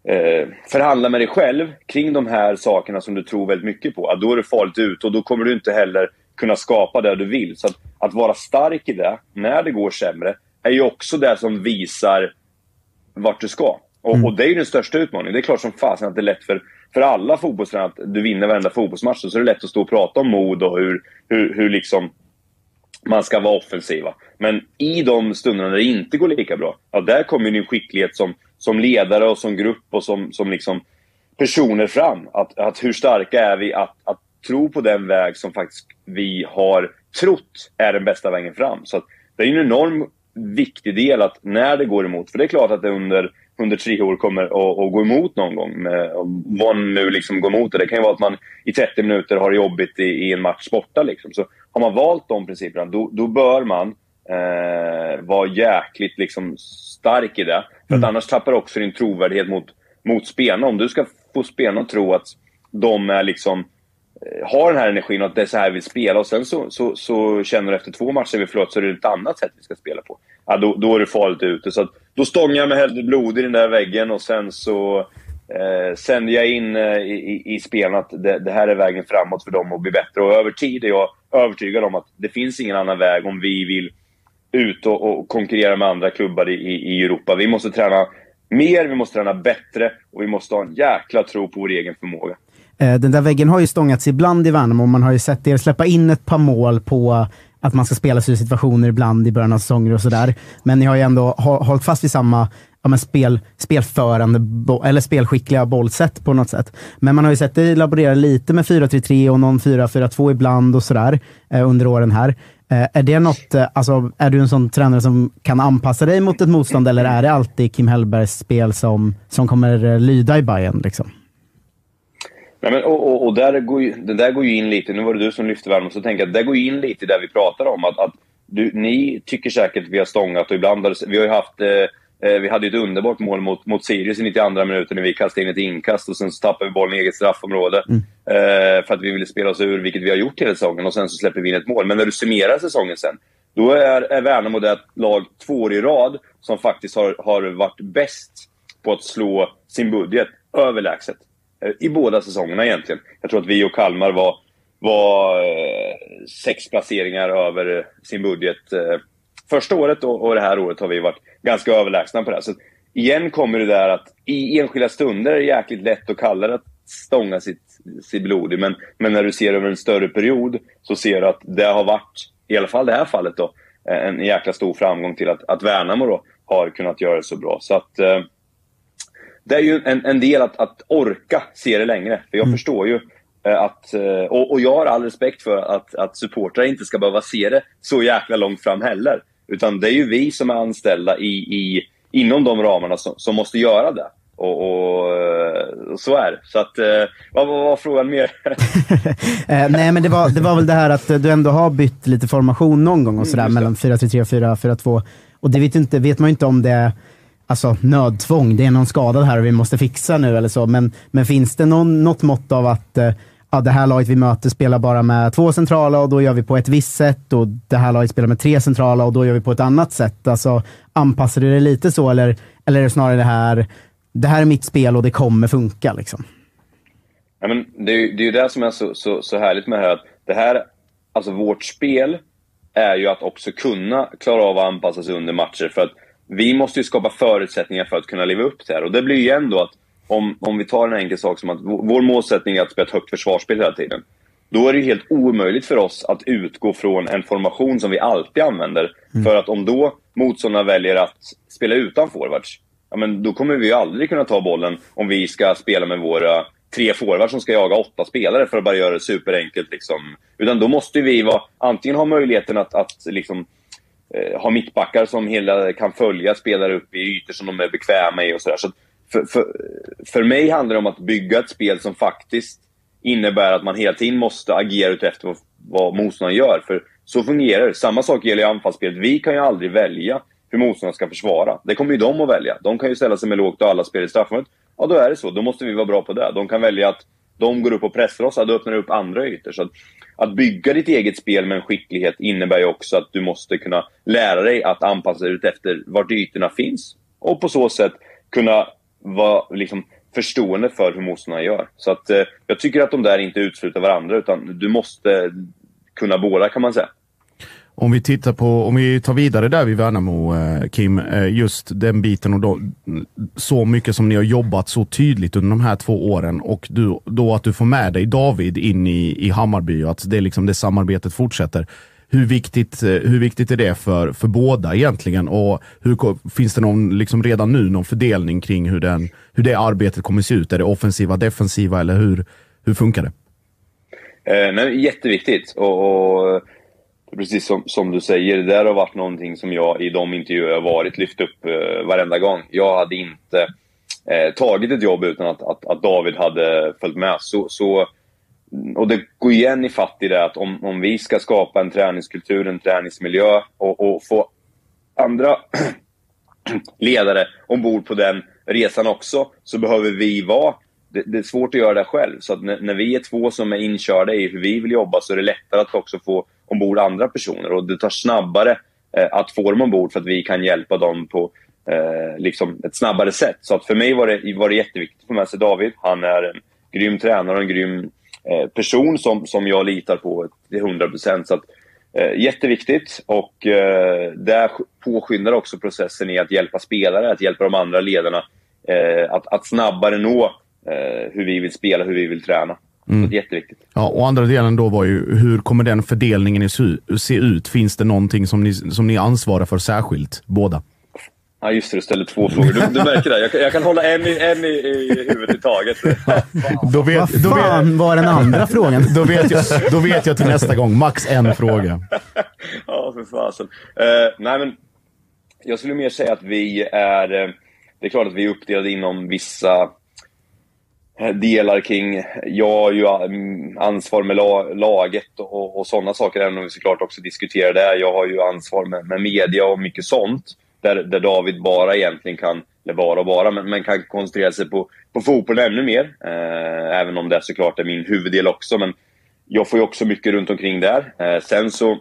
Eh, förhandla med dig själv kring de här sakerna som du tror väldigt mycket på, då är du farligt ute och då kommer du inte heller kunna skapa det du vill. Så att, att vara stark i det, när det går sämre, är ju också det som visar vart du ska. Och, och det är ju den största utmaningen. Det är klart som fasen att det är lätt för, för alla fotbollstränare att du vinner varenda fotbollsmatch. Så är det lätt att stå och prata om mod och hur, hur, hur liksom man ska vara offensiva. Men i de stunderna när det inte går lika bra, ja, där kommer ju din skicklighet som, som ledare och som grupp och som, som liksom personer fram. Att, att hur starka är vi att, att tro på den väg som faktiskt vi har trott är den bästa vägen fram. Så att det är en enorm viktig del att när det går emot, för det är klart att det under, under tre år kommer att, att gå emot någon gång. Med, vad nu liksom går emot det. Det kan ju vara att man i 30 minuter har det jobbigt i, i en match borta. Liksom. Så har man valt de principerna, då, då bör man eh, vara jäkligt liksom, stark i det. För att annars tappar också din trovärdighet mot, mot spelarna. Om du ska få spelarna att tro att de är liksom eh, har den här energin och att det är så här vi vill spela och sen så, så, så känner du efter två matcher vi förlorat så är det ett annat sätt vi ska spela på. Ja, då, då är du farligt ute. Så att, då stångar jag mig hellre blod i den där väggen och sen så eh, sänder jag in eh, i, i spelarna att det, det, här är vägen framåt för dem att bli bättre. Och över tid är jag övertygad om att det finns ingen annan väg om vi vill ut och, och konkurrera med andra klubbar i, i Europa. Vi måste träna mer, vi måste träna bättre och vi måste ha en jäkla tro på vår egen förmåga. Eh, den där väggen har ju stångats ibland i Värnamo. Man har ju sett er släppa in ett par mål på att man ska spela sig situationer ibland i början av säsonger och sådär. Men ni har ju ändå hållit fast vid samma ja, men spel, spelförande eller spelskickliga bollsätt på något sätt. Men man har ju sett dig laborera lite med 4-3-3 och någon 4-4-2 ibland och sådär eh, under åren här. Eh, är det något, eh, alltså, är du en sån tränare som kan anpassa dig mot ett motstånd eller är det alltid Kim Hellbergs spel som, som kommer eh, lyda i Bayern liksom? Nej, men, och, och, och där går ju, det där går ju in lite, nu var det du som lyfte värmen, så tänker jag att det går in lite i det vi pratar om. Att, att du, ni tycker säkert att vi har stångat och ibland har vi har ju haft eh vi hade ett underbart mål mot, mot Sirius i 92 minuten när vi kastade in ett inkast och sen så tappade vi bollen i eget straffområde. Mm. Eh, för att vi ville spela oss ur, vilket vi har gjort hela säsongen, och sen så släpper vi in ett mål. Men när du summerar säsongen sen, då är, är Värnamo det lag två år i rad som faktiskt har, har varit bäst på att slå sin budget överlägset. Eh, I båda säsongerna egentligen. Jag tror att vi och Kalmar var, var eh, sex placeringar över sin budget eh, första året och, och det här året har vi varit ganska överlägsna på det. Så igen kommer det där att i enskilda stunder är det jäkligt lätt att kalla det att stånga sitt, sitt blod men, men när du ser över en större period så ser du att det har varit, i alla fall det här fallet då, en jäkla stor framgång till att, att Värnamo då har kunnat göra det så bra. Så att eh, det är ju en, en del att, att orka se det längre. För jag mm. förstår ju eh, att, eh, och, och, jag har all respekt för att, att supportrar inte ska behöva se det så jäkla långt fram heller. Utan det är ju vi som är anställda i, i, inom de ramarna som, som måste göra det. Och, och, och, eh, så är det. Så att, vad, vad var frågan mer? nej, men det var, det var väl det här att du ändå har bytt lite formation någon gång och sådär mm, mellan 4-3-3 och 4-4-2. Och det vet, inte, vet man ju inte om det alltså, nödtvång, det är någon skadad här och vi måste fixa nu eller så. Men, men finns det någon, något mått av att eh, ja, det här laget vi möter spelar bara med två centrala och då gör vi på ett visst sätt och det här laget spelar med tre centrala och då gör vi på ett annat sätt. Alltså, anpassar du det lite så eller, eller är det snarare det här, det här är mitt spel och det kommer funka? Liksom? Ja, men det, är, det är ju det som är så, så, så härligt med det här. Att det här, alltså vårt spel är ju att också kunna klara av att anpassa sig under matcher. För att vi måste ju skapa förutsättningar för att kunna leva upp till det här. Och det blir ju ändå att om, om vi tar en enkel sak som att vår målsättning är att spela ett högt försvarsspel hela tiden. Då är det helt omöjligt för oss att utgå från en formation som vi alltid använder. Mm. För att om då motståndarna väljer att spela utan forwards, ja, men då kommer vi ju aldrig kunna ta bollen om vi ska spela med våra tre forwards som ska jaga åtta spelare för att bara göra det superenkelt. Liksom. Utan då måste vi vara, antingen ha möjligheten att, att liksom, eh, ha mittbackar som hela kan följa spelare upp i ytor som de är bekväma i och sådär. Så, för, för, för mig handlar det om att bygga ett spel som faktiskt innebär att man hela tiden måste agera utefter vad, vad motståndaren gör. För så fungerar det. Samma sak gäller i anfallsspelet. Vi kan ju aldrig välja hur motståndaren ska försvara. Det kommer ju de att välja. De kan ju ställa sig med lågt och alla spel i straffområdet. Ja, då är det så. Då måste vi vara bra på det. De kan välja att de går upp och pressar oss, då öppnar det upp andra ytor. Så att, att bygga ditt eget spel med en skicklighet innebär ju också att du måste kunna lära dig att anpassa dig efter vart ytorna finns. Och på så sätt kunna vara liksom, förstående för hur motståndarna gör. Så att, eh, jag tycker att de där inte utesluter varandra, utan du måste kunna båda kan man säga. Om vi tittar på, om vi tar vidare där vid Värnamo, eh, Kim, eh, just den biten och då, så mycket som ni har jobbat så tydligt under de här två åren och du, då att du får med dig David in i, i Hammarby och att det, liksom, det samarbetet fortsätter. Hur viktigt, eh, hur viktigt är det för, för båda egentligen? Och hur, finns det någon, liksom redan nu någon fördelning kring hur, den, hur det arbetet kommer se ut? Är det offensiva, defensiva eller hur, hur funkar det? Eh, nej, jätteviktigt. och, och precis som, som du säger, det där har varit någonting som jag i de intervjuer jag varit lyft upp eh, varenda gång. Jag hade inte eh, tagit ett jobb utan att, att, att, David hade följt med. Så, så, och det går igen i fatt i det att om, om vi ska skapa en träningskultur, en träningsmiljö och, och få andra ledare ombord på den resan också, så behöver vi vara det, det, är svårt att göra det själv. Så när, när, vi är två som är inkörda i hur vi vill jobba så är det lättare att också få ombord andra personer. Och det tar snabbare eh, att få dem ombord för att vi kan hjälpa dem på eh, liksom ett snabbare sätt. Så att för mig var det, var det jätteviktigt att få med sig David. Han är en grym tränare och en grym eh, person som, som jag litar på till 100 procent. Eh, jätteviktigt och eh, det påskyndar också processen i att hjälpa spelare, att hjälpa de andra ledarna eh, att, att snabbare nå eh, hur vi vill spela, hur vi vill träna. Mm. Så jätteviktigt. Ja, och andra delen då var ju, hur kommer den fördelningen se ut? Finns det någonting som ni, som ni ansvarar för särskilt, båda? Ja, just det. Du ställer två frågor. Du, du märker det. Jag, jag, kan hålla en, i, en i, i huvudet i taget. då vet, Vad då fan vet, var den andra frågan? då, vet jag, då vet jag till nästa gång. Max en fråga. ja, för fasen. Uh, nej, men jag skulle mer säga att vi är... Uh, det är klart att vi är uppdelade inom vissa delar kring... Jag har ju mm, ansvar med laget och, och sådana saker, även om vi såklart också diskuterar det. Jag har ju ansvar med, med media och mycket sånt. Där, där David bara egentligen kan, eller bara och bara, men, men kan koncentrera sig på, på fotbollen ännu mer. Eh, även om det såklart är min huvuddel också. Men jag får ju också mycket runt omkring där. Eh, sen så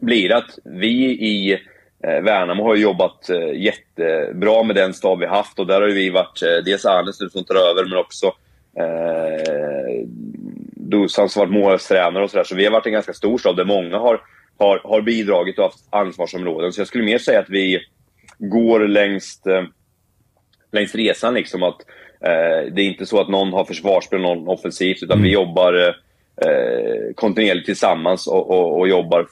blir det att vi i Eh, Värnamo har jobbat eh, jättebra med den stab vi haft och där har vi varit, eh, dels Arnes nu som tar över, men också eh, Dusan som varit målstränare och sådär. Så vi har varit en ganska stor stab där många har, har, har bidragit och haft ansvarsområden. Så jag skulle mer säga att vi går längs, eh, längs resan liksom. Att, eh, det är inte så att någon har försvarsspel och någon offensivt, utan mm. vi jobbar eh, kontinuerligt tillsammans och, och, och jobbar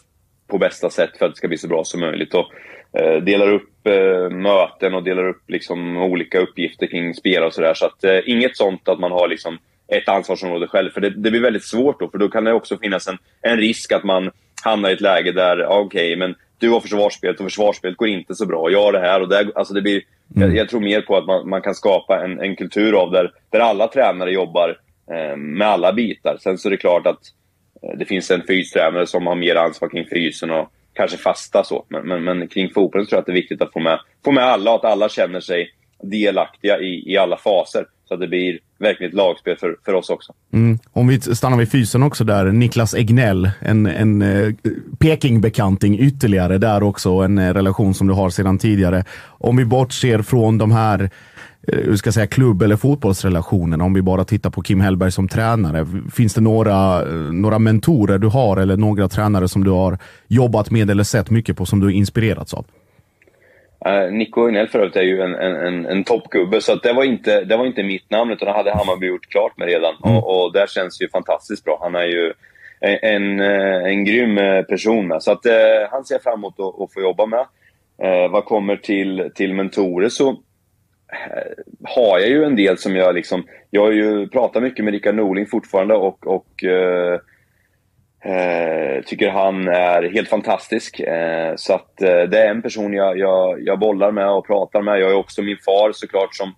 på bästa sätt för att det ska bli så bra som möjligt. Och, eh, delar upp eh, möten och delar upp liksom, olika uppgifter kring spelare och sådär. Så att eh, inget sånt att man har liksom, ett ansvarsområde själv. För det, det, blir väldigt svårt då, för då kan det också finnas en, en risk att man hamnar i ett läge där, okej, okay, men du har försvarsspelet och försvarsspelet går inte så bra. Jag har det här och det, alltså det blir, mm. jag, jag, tror mer på att man, man kan skapa en, en kultur av där, där alla tränare jobbar eh, med alla bitar. Sen så är det klart att Eh, det finns en fystränare som har mer ansvar kring fysen och kanske fasta så. Men, men, men kring fotbollen tror jag att det är viktigt att få med, få med alla och att alla känner sig delaktiga i, i alla faser. Så att det blir verkligen ett lagspel för, för oss också. Mm. Om vi stannar vid fysen också där. Niklas Egnell, en, en eh, Peking-bekanting ytterligare där också. En eh, relation som du har sedan tidigare. Om vi bortser från de här eh, hur ska jag säga, klubb eller fotbollsrelationen, om vi bara tittar på Kim Hellberg som tränare. Finns det några, eh, några mentorer du har eller några tränare som du har jobbat med eller sett mycket på som du inspirerats av? Uh, Nico Egnell för övrigt är ju en, en, en, en toppgubbe, så det, var inte, det var inte mitt namn, utan det hade Hammarby gjort klart med redan. Mm. Och, och där känns ju fantastiskt bra. Han är ju en, en, en grym person. Med. Så att, uh, han ser jag fram emot att, att få jobba med. Uh, vad kommer till, till mentorer så har jag ju en del som jag liksom... Jag har ju pratat mycket med Rickard Norling fortfarande och, och eh, eh, tycker han är helt fantastisk. Eh, så att eh, det är en person jag, jag, jag bollar med och pratar med. Jag har också min far såklart som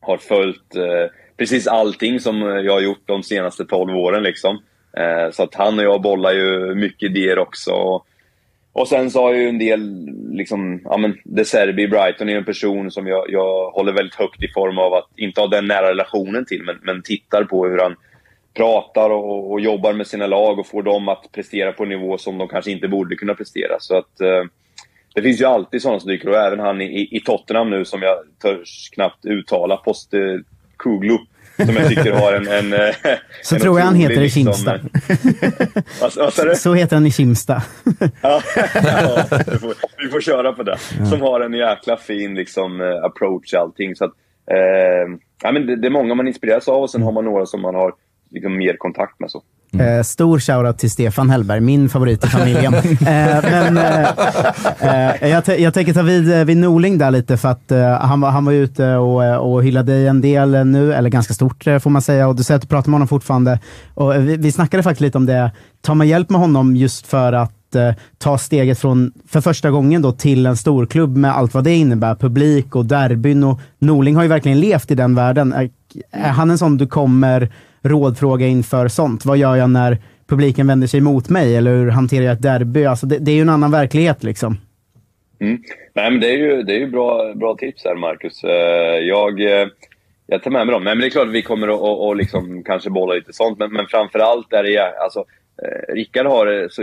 har följt eh, precis allting som jag har gjort de senaste 12 åren. Liksom. Eh, så att han och jag bollar ju mycket idéer också. Och sen så har jag ju en del, liksom, ja men De Serbi Brighton är en person som jag, jag håller väldigt högt i form av att inte ha den nära relationen till, men, men tittar på hur han pratar och, och, jobbar med sina lag och får dem att prestera på en nivå som de kanske inte borde kunna prestera. Så att eh, det finns ju alltid sådana som dyker och även han i, i Tottenham nu som jag törs knappt uttala, Post eh, Kuglu som jag tycker har en... en eh, så en tror jag han heter i liksom, Kimsta. vad, vad så, så heter han i Kimsta. ja, ja vi, får, vi, får, köra på det. Ja. Som har en jäkla fin liksom, eh, approach i allting. Så att, eh, ja, men det, det, är många man inspireras av och sen har man några som man har liksom, mer kontakt med. Så. Eh, stor shoutout till Stefan Hellberg, min favorit i familjen. eh, men eh, eh, jag, jag tänker ta vid, eh, vid Norling där lite för att eh, han, var, han var ute och, och hyllade dig en del nu, eller ganska stort får man säga. Och du säger att du pratar med honom fortfarande. Och, eh, vi, vi snackade faktiskt lite om det. Tar man hjälp med honom just för att ta steget från, för första gången då, till en storklubb med allt vad det innebär, publik och derbyn. Och Norling har ju verkligen levt i den världen. Är, är han en sån du kommer rådfråga inför sånt? Vad gör jag när publiken vänder sig mot mig? Eller hur hanterar jag ett derby? Alltså det, det är ju en annan verklighet liksom. Mm. Nej, men det är ju, det är ju bra, bra tips här, Marcus. Eh, jag, eh, jag tar med mig dem. Nej, men det är klart att vi kommer att och, och liksom kanske bolla lite sånt, men, men framför allt är det... Alltså, eh, Rickard har så,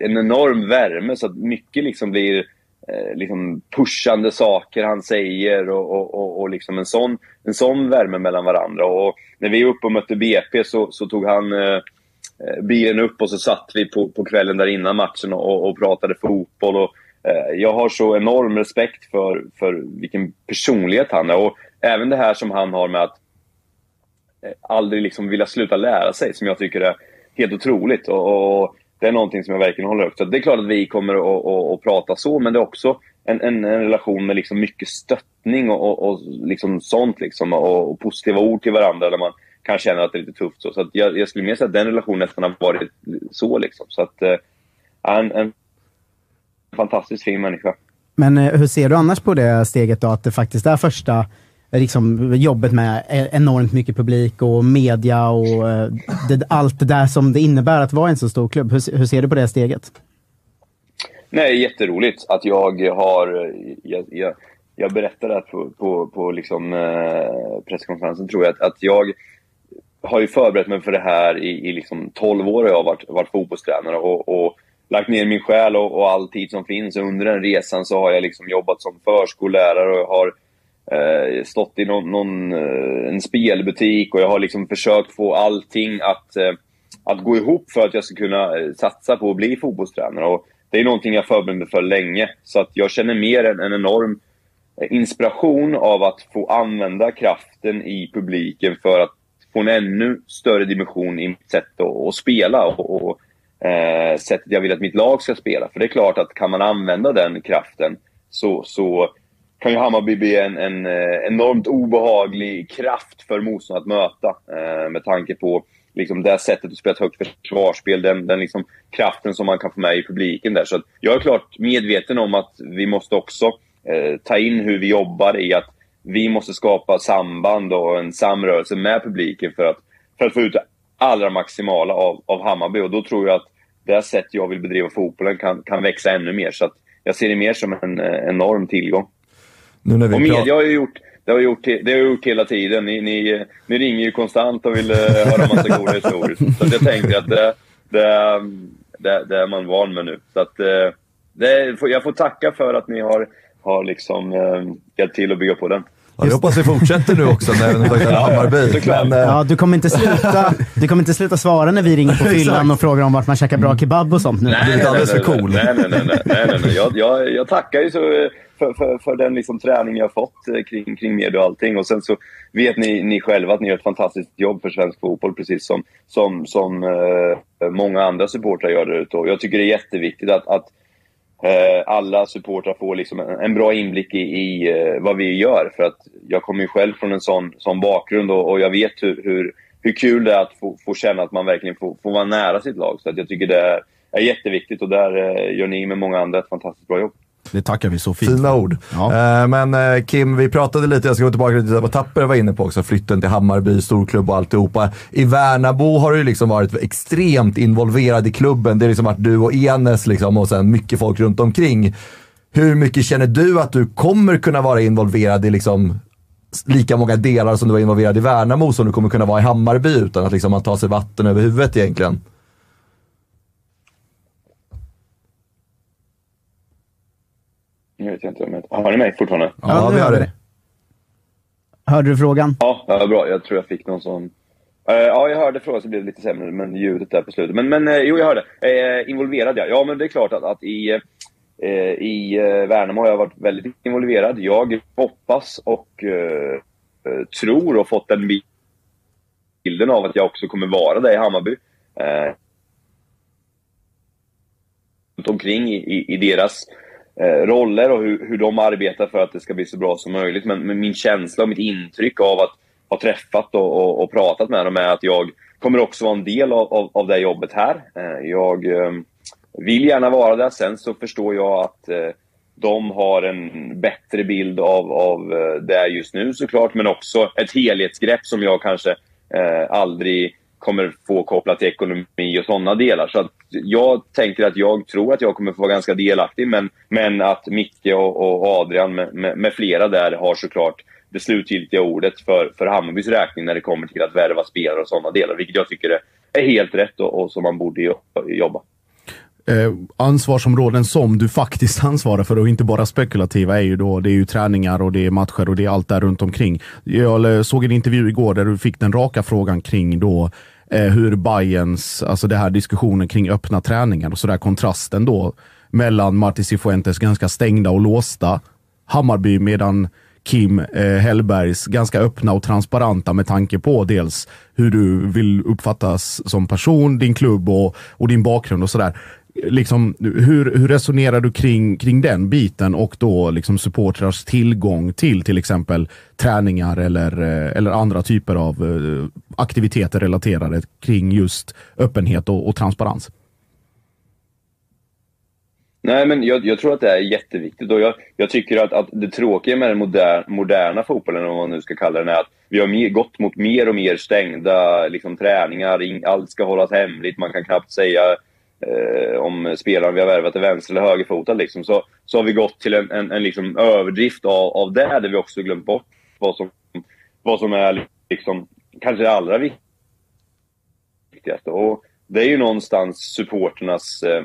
en enorm värme, så att mycket liksom blir eh, liksom pushande saker han säger och, och, och, och liksom en, sån, en sån värme mellan varandra. Och när vi var uppe och mötte BP så, så tog han eh, eh, bilen upp och så satt vi på, på kvällen där innan matchen och, och pratade fotboll. Och, eh, jag har så enorm respekt för, för vilken personlighet han är. Och även det här som han har med att eh, aldrig liksom vilja sluta lära sig, som jag tycker är helt otroligt. Och, och det är någonting som jag verkligen håller högt. Så det är klart att vi kommer att, att, att prata så, men det är också en, en, en relation med liksom mycket stöttning och, och, och liksom sånt. Liksom, och, och positiva ord till varandra där man kan känna att det är lite tufft. Så, så att jag, jag skulle mer säga att den relationen nästan har varit så. Liksom. Så att, eh, en, en fantastiskt fin människa. Men eh, hur ser du annars på det steget då? Att det faktiskt är första Eh, liksom, jobbet med e-, enormt mycket publik och media och eh, det, allt det där som det innebär att vara en så stor klubb. Hur, hur ser du på det steget? Nej, jätteroligt att jag har... Eh, jag, jag, jag berättade på, på, på liksom, eh, presskonferensen, tror jag, att, att jag har ju förberett mig för det här i, i liksom 12 år. Jag har varit, varit fotbollstränare och, och lagt ner min själ och, och all tid som finns. Och under den resan så har jag liksom jobbat som förskollärare och jag har eh, stått i någon, någon, eh, en spelbutik och jag har liksom försökt få allting att, eh, att gå ihop för att jag ska kunna eh, satsa på att bli fotbollstränare. Och det är någonting jag förberett mig för länge. Så att jag känner mer en, en enorm eh, inspiration av att få använda kraften i publiken för att få en ännu större dimension i mitt sätt att, att spela och, och eh, sättet jag vill att mitt lag ska spela. För det är klart att kan man använda den kraften så, så kan ju Hammarby bli en, en eh, enormt obehaglig kraft för motståndaren att möta. Eh, med tanke på liksom det sättet att spela ett högt försvarsspel, den, den liksom kraften som man kan få med i publiken där. Så jag är klart medveten om att vi måste också eh, ta in hur vi jobbar i att vi måste skapa samband och en samrörelse med publiken för att, för att få ut det allra maximala av, av Hammarby. Och då tror jag att det sätt jag vill bedriva fotbollen kan, kan växa ännu mer. Så att jag ser det mer som en eh, enorm tillgång. Nu när vi och media har ju gjort, det har, gjort, det har gjort hela tiden. Ni, ni, ni ringer ju konstant och vill eh, höra massa goda historier. Så jag tänker att det, det, det, det är man van med nu. Så att, eh, det, jag får tacka för att ni har, har liksom, eh, hjälpt till att bygga på den. Ja, vi hoppas vi fortsätter nu också när den är Hammarby. såklart. Men, eh, Ja, du kommer inte sluta, du kommer inte sluta svara när vi ringer på fyllan och frågar om vart man käkar bra kebab och sånt nu. blivit alldeles för cool. Nej, nej, nej. nej, nej, nej, nej. Jag, jag, jag tackar ju så för, för, för den liksom träning jag har fått eh, kring, kring media och allting. Och sen så vet ni, ni själva att ni gör ett fantastiskt jobb för svensk fotboll, precis som, som, som eh, många andra supportrar gör där ute. Och Jag tycker det är jätteviktigt att, att Eh, alla supportrar får liksom en, en bra inblick i, i eh, vad vi gör. För att jag kommer ju själv från en sån, sån bakgrund och, och jag vet hur, hur, hur kul det är att få, få känna att man verkligen får, får vara nära sitt lag. Så att jag tycker det är, är jätteviktigt och där eh, gör ni med många andra ett fantastiskt bra jobb. Det tackar vi så fint Fina ord. Ja. Eh, Men eh, Kim, vi pratade lite, jag ska gå tillbaka till vad Tapper var inne på också, flytten till Hammarby, storklubb och alltihopa. I Värnamo har du liksom varit extremt involverad i klubben. Det har liksom varit du och Enes liksom, och sen mycket folk runt omkring. Hur mycket känner du att du kommer kunna vara involverad i liksom lika många delar som du var involverad i Värnamo som du kommer kunna vara i Hammarby utan att liksom man tar sig vatten över huvudet egentligen? Nu vet jag inte om jag... Har ni mig fortfarande? Ja, nu vi hör hör det. Hörde du frågan? Ja, ja, bra. Jag tror jag fick någon sån... Eh, ja, jag hörde frågan så blev det lite sämre, men ljudet där på slutet. Men, men eh, jo, jag hörde. Uh, involverad, ja. Ja, men det är klart att, att i, i uh, Värnamo har jag varit väldigt involverad. Jag hoppas och tror och fått den bilden av att jag också kommer vara det i Hammarby. eh, omkring i, i, i deras Eh, roller och hur, hur de arbetar för att det ska bli så bra som möjligt. Men, men min känsla och mitt intryck av att ha träffat och, och, och, pratat med dem är att jag kommer också vara en del av, av, av det jobbet här. Eh, jag eh, vill gärna vara där. Sen så förstår jag att de har en bättre bild av, av det just nu såklart, men också ett helhetsgrepp som jag kanske eh, aldrig kommer få kopplat till ekonomi och sådana delar. Så att jag tänker att jag tror att jag kommer få vara ganska delaktig, men, men att Micke och, och Adrian med, med, med, flera där har såklart det slutgiltiga ordet för, för Hammarbys räkning när det kommer till att värva spelare och sådana delar, vilket jag tycker är helt rätt och, och som man borde jobba. Eh, ansvarsområden som du faktiskt ansvarar för och inte bara spekulativa är ju då det är ju träningar och det är matcher och det är allt där runt omkring. Jag såg en intervju igår där du fick den raka frågan kring då eh, hur Bayerns, alltså det här diskussionen kring öppna träningar och sådär kontrasten då mellan Martin Cifuentes ganska stängda och låsta Hammarby medan Kim eh, Hellbergs ganska öppna och transparenta med tanke på dels hur du vill uppfattas som person, din klubb och, och din bakgrund och sådär liksom, hur, hur resonerar du kring, kring den biten och då liksom supportrars tillgång till till exempel träningar eller, eh, eller andra typer av eh, aktiviteter relaterade kring just öppenhet och, och transparens? Nej, men jag, jag, tror att det är jätteviktigt. Och jag, jag tycker att, att det tråkiga med den moderna, moderna fotbollen, om man nu ska kalla den, är att vi har mer, gått mot mer och mer stängda liksom, träningar. Allt ska hållas hemligt. Man kan knappt säga eh, om spelaren vi har värvat är vänster eller högerfotad, liksom, så, så har vi gått till en, en, en liksom överdrift av, av det, där vi också glömt bort vad som, vad som är liksom, kanske det allra viktigaste. Och det är ju någonstans supporternas eh,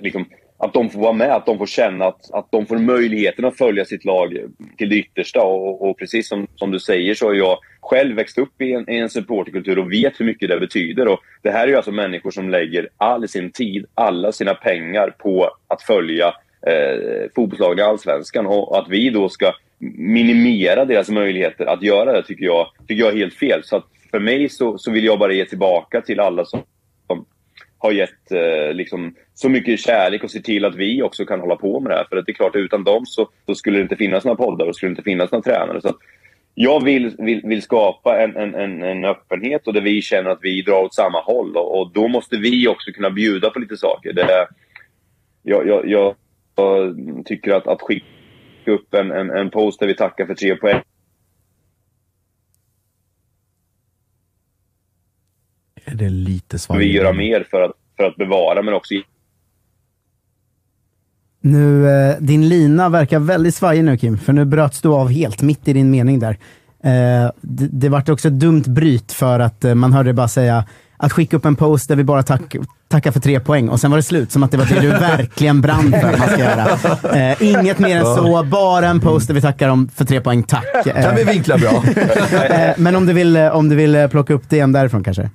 liksom, att de får vara med, att de får känna att, att de får möjligheten att följa sitt lag till det yttersta. Och, och precis som, som du säger så har jag själv växt upp i en, i en supporterkultur och vet hur mycket det betyder. Och det här är ju alltså människor som lägger all sin tid, alla sina pengar på att följa eh, fotbollslagen i Allsvenskan. Och att vi då ska minimera deras möjligheter att göra det tycker jag, tycker jag är helt fel. Så för mig så, så vill jag bara ge tillbaka till alla som har gett eh, liksom, så mycket kärlek och se till att vi också kan hålla på med det här. För att det är klart, utan dem så, så skulle det inte finnas några poddar och skulle inte finnas några tränare. Så jag vill, vill, vill skapa en, en, en, öppenhet och där vi känner att vi drar åt samma håll. Och, och då måste vi också kunna bjuda på lite saker. Det, jag, jag, jag tycker att, att skicka upp en, en, en post där vi tackar för tre poäng Är det lite svajigt? Vi göra mer för att, för att bevara, men också... Nu, eh, din lina verkar väldigt svajig nu Kim, för nu bröts du av helt mitt i din mening där. Eh, det, det vart också ett dumt bryt för att eh, man hörde bara säga att skicka upp en post där vi bara tack, tackar för tre poäng och sen var det slut. Som att det var det du verkligen brann för att man ska göra. Eh, inget mer än så, bara en post där vi tackar om för tre poäng, tack. Eh, kan vi vinkla bra. eh, men om du, vill, eh, om du vill eh, plocka upp det igen därifrån kanske?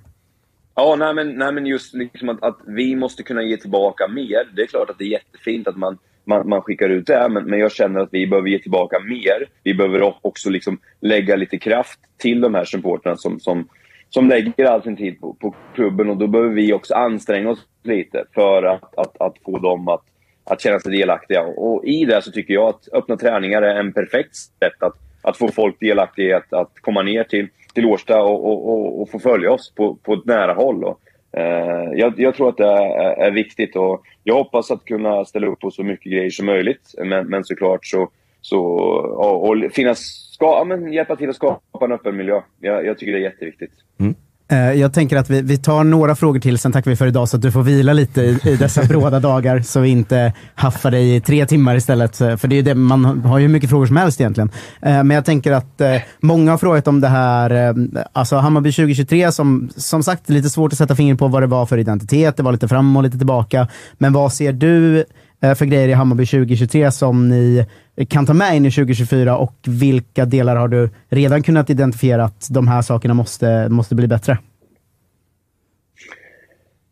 Ja, nej men, nej, men just liksom att, att, vi måste kunna ge tillbaka mer. Det är klart att det är jättefint att man, man, man skickar ut det, men, men jag känner att vi behöver ge tillbaka mer. Vi behöver också liksom lägga lite kraft till de här supportrarna som, som, som lägger all sin tid på, på klubben och då behöver vi också anstränga oss lite för att, att, att få dem att, att känna sig delaktiga. Och i det så tycker jag att öppna träningar är en perfekt sätt att, att få folk delaktiga i att, att komma ner till till Årsta och, och, och, och få följa oss på, på ett nära håll. Och, eh, jag, jag, tror att det är, är, viktigt och jag hoppas att kunna ställa upp på så mycket grejer som möjligt. Men, men såklart så, så och, och finnas, ska, ja, men hjälpa till att skapa en öppen miljö. Jag, jag tycker det är jätteviktigt. Mm. Eh, jag tänker att vi, vi tar några frågor till, sen tackar vi för idag så att du får vila lite i, i dessa bråda dagar så vi inte haffar dig i tre timmar istället. Eh, för det är det, man har ju mycket frågor som helst egentligen. Eh, men jag tänker att många har frågat om det här, alltså Hammarby 2023 som som sagt lite svårt att sätta fingret på vad det var för identitet. Det var lite fram och lite tillbaka. Men vad ser du Eh, för grejer i Hammarby 2023 som ni kan ta med in i 2024 och vilka delar har du redan kunnat identifiera att de här sakerna måste, måste bli bättre?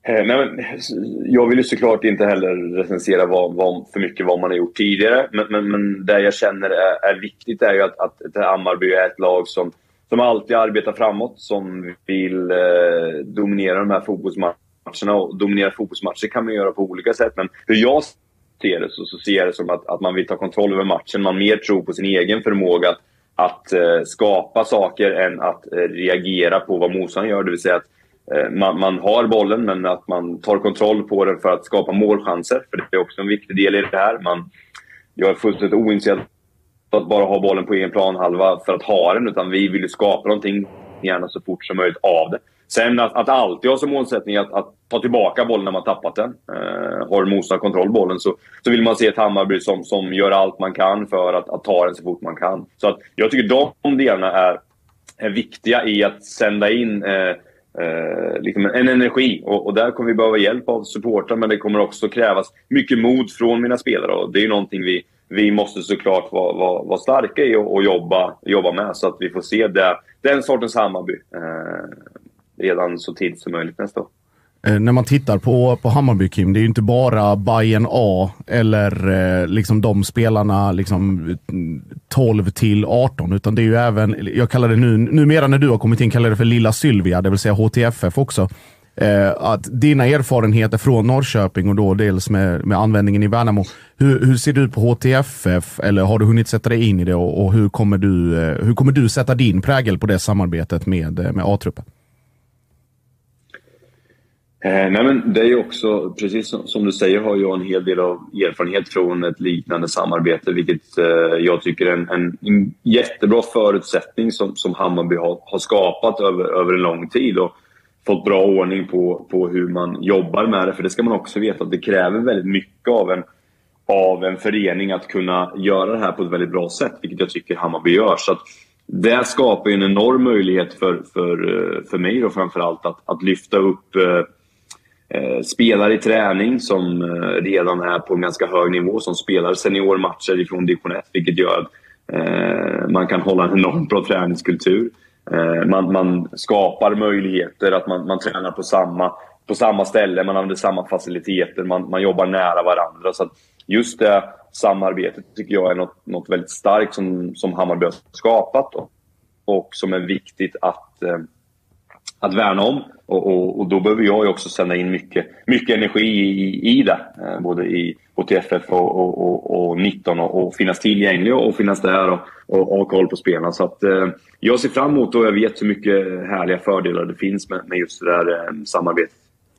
Eh, nej, men, jag vill ju såklart inte heller recensera vad, vad, för mycket vad man har gjort tidigare. Men, men, men det jag känner är, är viktigt är ju att, att Hammarby är ett lag som, som alltid arbetar framåt. Som vill eh, dominera de här fotbollsmatcherna och dominera fotbollsmatcher kan man göra på olika sätt. Men hur jag ser det så, så ser jag det som att, att man vill ta kontroll över matchen. Man mer tror på sin egen förmåga att, att eh, skapa saker än att eh, reagera på vad motståndaren gör. Det vill säga att eh, man, man, har bollen, men att man tar kontroll på den för att skapa målchanser. För det är också en viktig del i det här. Man, jag är fullständigt ointresserad att bara ha bollen på egen planhalva för att ha den, utan vi vill ju skapa någonting, gärna så fort som möjligt, av det. Sen att, att alltid ha som målsättning att, att ta tillbaka bollen när man tappat den. Eh, har motståndaren kontroll bollen så, så vill man se ett Hammarby som, som gör allt man kan för att, att ta den så fort man kan. Så att jag tycker de delarna är, är viktiga i att sända in eh, eh, liksom en energi. Och, och, där kommer vi behöva hjälp av supportrar men det kommer också krävas mycket mod från mina spelare. Och det är någonting vi, vi måste såklart vara, vara, vara starka i och, och, jobba, jobba med så att vi får se det, den sortens Hammarby eh, redan så tidigt som möjligt nästa år. Eh, när man tittar på, på Hammarby, Kim, det är ju inte bara Bayern A eller eh, liksom de spelarna liksom 12 till 18, utan det är ju även, jag kallar det nu, numera när du har kommit in, kallar det för Lilla Sylvia, det vill säga HTFF också. Eh, att dina erfarenheter från Norrköping och då dels med, med användningen i Värnamo. Hur, hur ser du på HTFF? Eller har du hunnit sätta dig in i det och, och hur, kommer du, eh, hur kommer du sätta din prägel på det samarbetet med, eh, med A-truppen? Eh, nej men det är ju också, precis som, som, du säger, har jag en hel del av erfarenhet från ett liknande samarbete, vilket eh, jag tycker är en, en, en, jättebra förutsättning som, som Hammarby har, har skapat över, över en lång tid. Och, fått bra ordning på, på hur man jobbar med det. För det ska man också veta att det kräver väldigt mycket av en, av en förening att kunna göra det här på ett väldigt bra sätt, vilket jag tycker Hammarby gör. Så att det skapar en enorm möjlighet för, för, eh, för mig då framförallt att, att lyfta upp eh, eh, Eh, spelare i träning som eh, redan är på en ganska hög nivå, som spelar seniormatcher ifrån division 1, vilket gör att eh, man kan hålla en enormt bra träningskultur. Eh, man, man, skapar möjligheter, att man, man tränar på samma, på samma ställe, man använder samma faciliteter, man, man jobbar nära varandra. Så just det samarbetet tycker jag är något, något väldigt starkt som, som Hammarby har skapat och, och som är viktigt att, eh, att värna om. Och, och, och, då behöver jag också sända in mycket, mycket energi i, i det. Eh, både i HTFF och, och, och 19 och, och, finnas tillgänglig och finnas där och, och, ha koll på spelarna. Så att, eh, jag ser fram emot och jag vet hur mycket härliga fördelar det finns med, med just det där eh, samarbetet.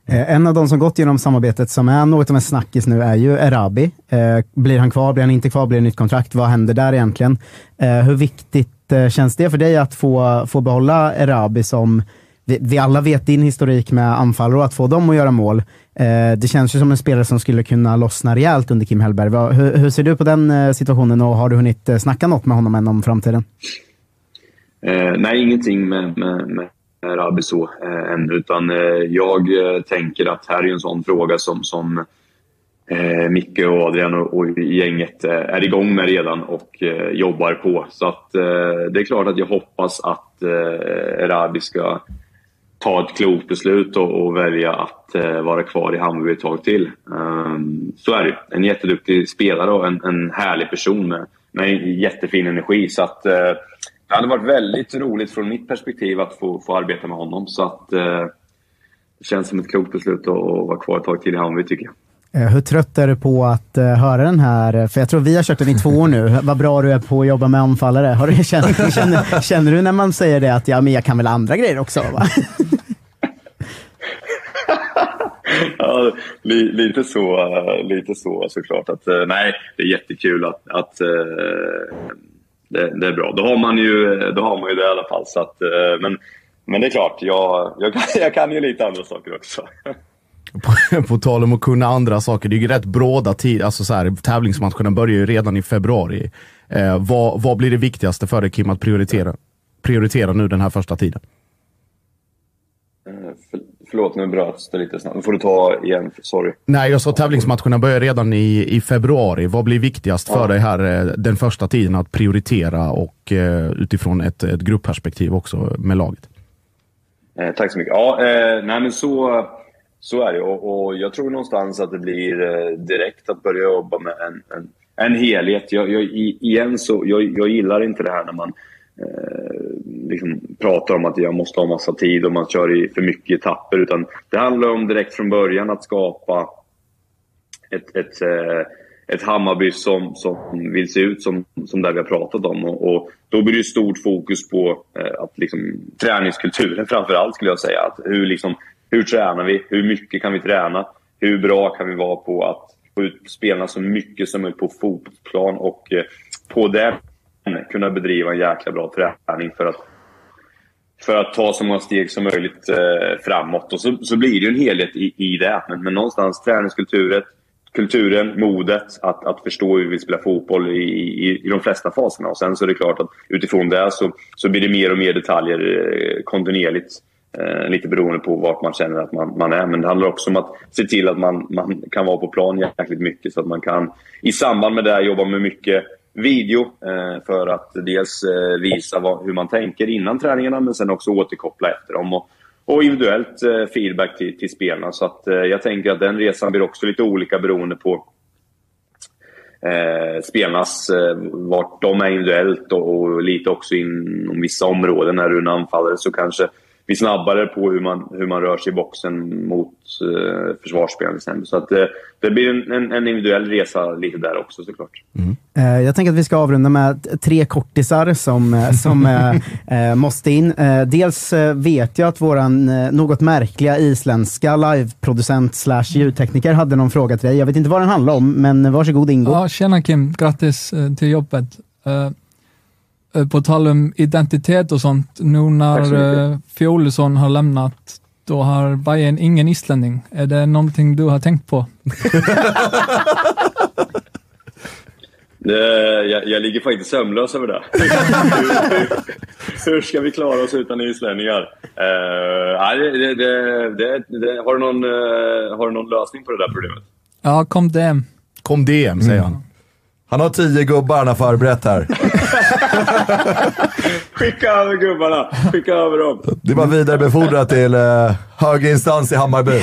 Eh, en av de som gått genom samarbetet som är något av en snackis nu är ju Erabi. Eh, blir han kvar? Blir han inte kvar? Blir det nytt kontrakt? Vad händer där egentligen? Eh, hur viktigt eh, känns det för dig att få, få behålla Erabi som vi, vi, alla vet din historik med anfallare och att få dem att göra mål. Eh, det känns ju som en spelare som skulle kunna lossna rejält under Kim Hellberg. Hur, hur ser du på den eh, situationen och har du hunnit eh, snacka något med honom än om framtiden? Eh, nej, ingenting med, med, med Rabi så eh, än, utan eh, jag eh, tänker att här är en sån fråga som, som eh, Micke och Adrian och, och gänget eh, är igång med redan och eh, jobbar på. Så att det är klart att jag hoppas att eh, Rabi ska ta ett klokt beslut och, och välja att eh, vara kvar i Hammarby ett tag till. Um, så är det En jätteduktig spelare och en, en härlig person med, med jättefin energi. Så att, eh, det hade varit väldigt roligt från mitt perspektiv att få, få arbeta med honom. Så att, eh, det känns som ett klokt beslut att, att vara kvar ett tag till i Hammarby tycker jag. Eh, hur trött är du på att eh, höra den här? För jag tror vi har kört den i två år nu. Vad bra du är på att jobba med anfallare. Har du, känner, känner, känner, du när man säger det att ja, men jag kan väl andra grejer också? Va? ja, li, lite, så, lite så såklart. Att, eh, nej, det är jättekul att, att det, det, är bra. Då har man ju, då har man ju det i alla fall. Så att, men, men det är klart, jag, jag, kan, jag kan ju lite andra saker också på, på tal om att kunna andra saker, det är ju rätt bråda tid, alltså så här, tävlingsmatcherna börjar ju redan i februari. Eh, vad, vad blir det viktigaste för dig Kim att prioritera, prioritera nu den här första tiden? Eh, för, förlåt, nu bröts det lite snabbt. Nu får du ta igen, sorry. Nej, jag sa tävlingsmatcherna börjar redan i, i februari. Vad blir viktigast för dig här eh, den första tiden att prioritera och eh, utifrån ett, ett gruppperspektiv också med laget? Eh, tack så mycket. Ja, eh, nej men så så är det och, och jag tror någonstans att det blir eh, direkt att börja jobba med en, en, en helhet. Jag, jag, igen så, jag, jag gillar inte det här när man eh, liksom pratar om att jag måste ha massa tid och man kör i för mycket etapper. Utan det handlar om direkt från början att skapa ett, ett, eh, ett Hammarby som, som vill se ut som, som det vi har pratat om. Och, och då blir det stort fokus på eh, att liksom, träningskulturen framför allt skulle jag säga. Att hur, liksom, hur tränar vi? Hur mycket kan vi träna? Hur bra kan vi vara på att få ut spelarna så mycket som möjligt på fotbollsplan och eh, på det kunna bedriva en jäkla bra träning för att, för att ta så många steg som möjligt eh, framåt. Och så, så blir det ju en helhet i, i det. Men, men någonstans träningskulturen, kulturen, modet att, att förstå hur vi spelar fotboll i, i, i de flesta faserna. Och sen så är det klart att utifrån det så, så blir det mer och mer detaljer eh, kontinuerligt. Eh, lite beroende på vart man känner att man, man, är. Men det handlar också om att se till att man, man kan vara på plan jäkligt mycket så att man kan i samband med det jobba med mycket video eh, för att dels eh, visa vad, hur man tänker innan träningarna men sen också återkoppla efter dem. Och, och individuellt eh, feedback till, till spelarna. Så att, eh, jag tänker att den resan blir också lite olika beroende på eh, spelarnas, eh, vart de är individuellt och, och lite också inom vissa områden. När du är en anfallare så kanske bli snabbare på hur man, hur man rör sig i boxen mot eh, försvarsspelaren exempel. Så att, eh, det blir en, en, en, individuell resa lite där också såklart. Mm. Eh, jag tänker att vi ska avrunda med tre kortisar som, eh, som eh, eh, måste in. dels vet jag att våran något märkliga isländska liveproducent slash ljudtekniker hade någon fråga till dig. Jag vet inte vad den handlar om, men varsågod Ingo. Ja, tjena Kim, grattis till jobbet. Eh, på tal om identitet och sånt, nu när uh, Fiolesson har lämnat, då har Bayern ingen islänning. Är det någonting du har tänkt på? det, jag, jag, ligger faktiskt sömnlös över det. hur, ska vi klara oss utan islänningar? Uh, det, det, har, du någon, uh, har du någon lösning på det där problemet? Ja, kom DM. Kom DM, säger han. Han har tio gubbar han har förberett här. Skicka över gubbarna. Skicka över dem. Det är bara vidarebefordra till eh, hög instans i Hammarby.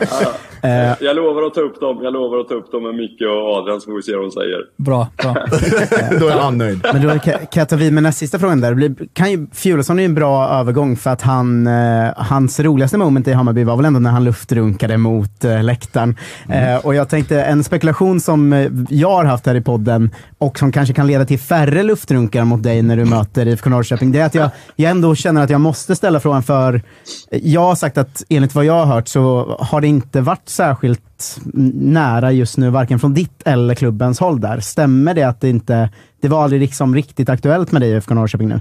ja. Eh. Jag lovar att ta upp dem. Jag lovar att ta upp dem med Micke och Adrian så får vi se vad de säger. Bra, bra. då är han nöjd. Men då kan jag ta vid med nästa sista frågan där. Kan ju, Fjolesson är ju en bra övergång för att han, eh, hans roligaste moment i Hammarby var väl ändå när han luftrunkade mot eh, läktaren. Mm. Eh, och jag tänkte, en spekulation som eh, jag har haft här i podden och som kanske kan leda till färre luftrunkar mot dig när du möter IFK Norrköping, det är att jag, jag ändå känner att jag måste ställa frågan för jag har sagt att enligt vad jag har hört så har det inte varit särskilt nära just nu, varken från ditt eller klubbens håll där. Stämmer det att det inte, det var aldrig liksom riktigt aktuellt med dig i IFK Norrköping nu?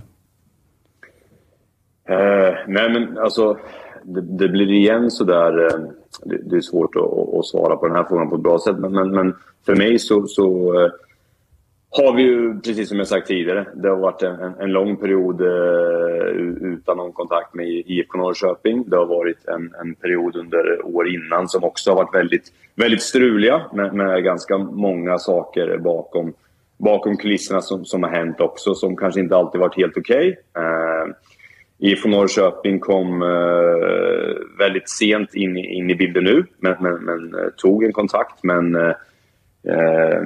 Eh, nej men alltså, det, det blir igen sådär, uh, eh, det, det är svårt att, att, svara på den här frågan på ett bra sätt, men, men, men för mig så, så eh, har vi ju, precis som jag sagt tidigare, det har varit en, en lång period eh, utan någon kontakt med IFK Norrköping. Det har varit en, en, period under år innan som också har varit väldigt, väldigt struliga med, med ganska många saker bakom, bakom kulisserna som, som har hänt också, som kanske inte alltid varit helt okej. Okay. Eh, IFK Norrköping kom eh, väldigt sent in, in i bilden nu, men, men, men eh, tog en kontakt. Men eh, eh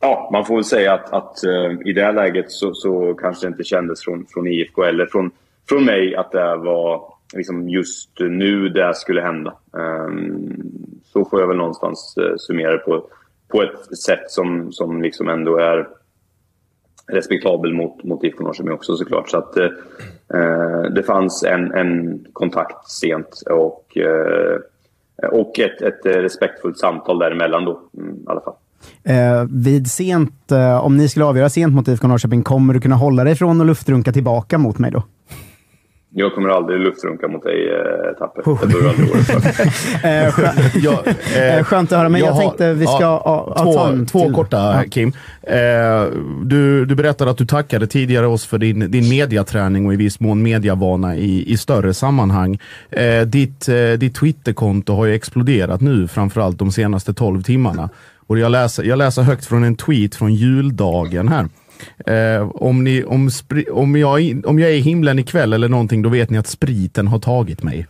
ja, man får väl säga att, att uh, i det här läget så, så kanske det inte kändes från, från IFK eller från, från mig att det var liksom just nu det skulle hända. Um, så får jag väl någonstans uh, summera det på, på ett sätt som, som liksom ändå är respektabel mot, mot IFK Norrköping också såklart. Så att, uh, det fanns en, en kontakt sent och, och ett, ett respektfullt samtal däremellan då, mm, i alla fall. Eh, vid sent, eh, om ni skulle avgöra sent mot IFK Norrköping, kommer du kunna hålla dig från att luftrunka tillbaka mot mig då? Jag kommer aldrig luftrunka mot dig, eh, Tapper. Oh. Det aldrig eh, skönt, jag, eh, skönt att höra, men jag, jag tänkte vi ska... Ja, två ta två till. korta, ja. Kim. Eh, du, du berättade att du tackade tidigare oss för din, din mediaträning och i viss mån mediavana i, i större sammanhang. Eh, ditt, eh, ditt Twitterkonto har ju exploderat nu, framförallt de senaste 12 timmarna. Och jag läser, jag läser högt från en tweet från juldagen här. Eh, om, ni, om, om, jag, om jag är i himlen ikväll eller någonting, då vet ni att spriten har tagit mig.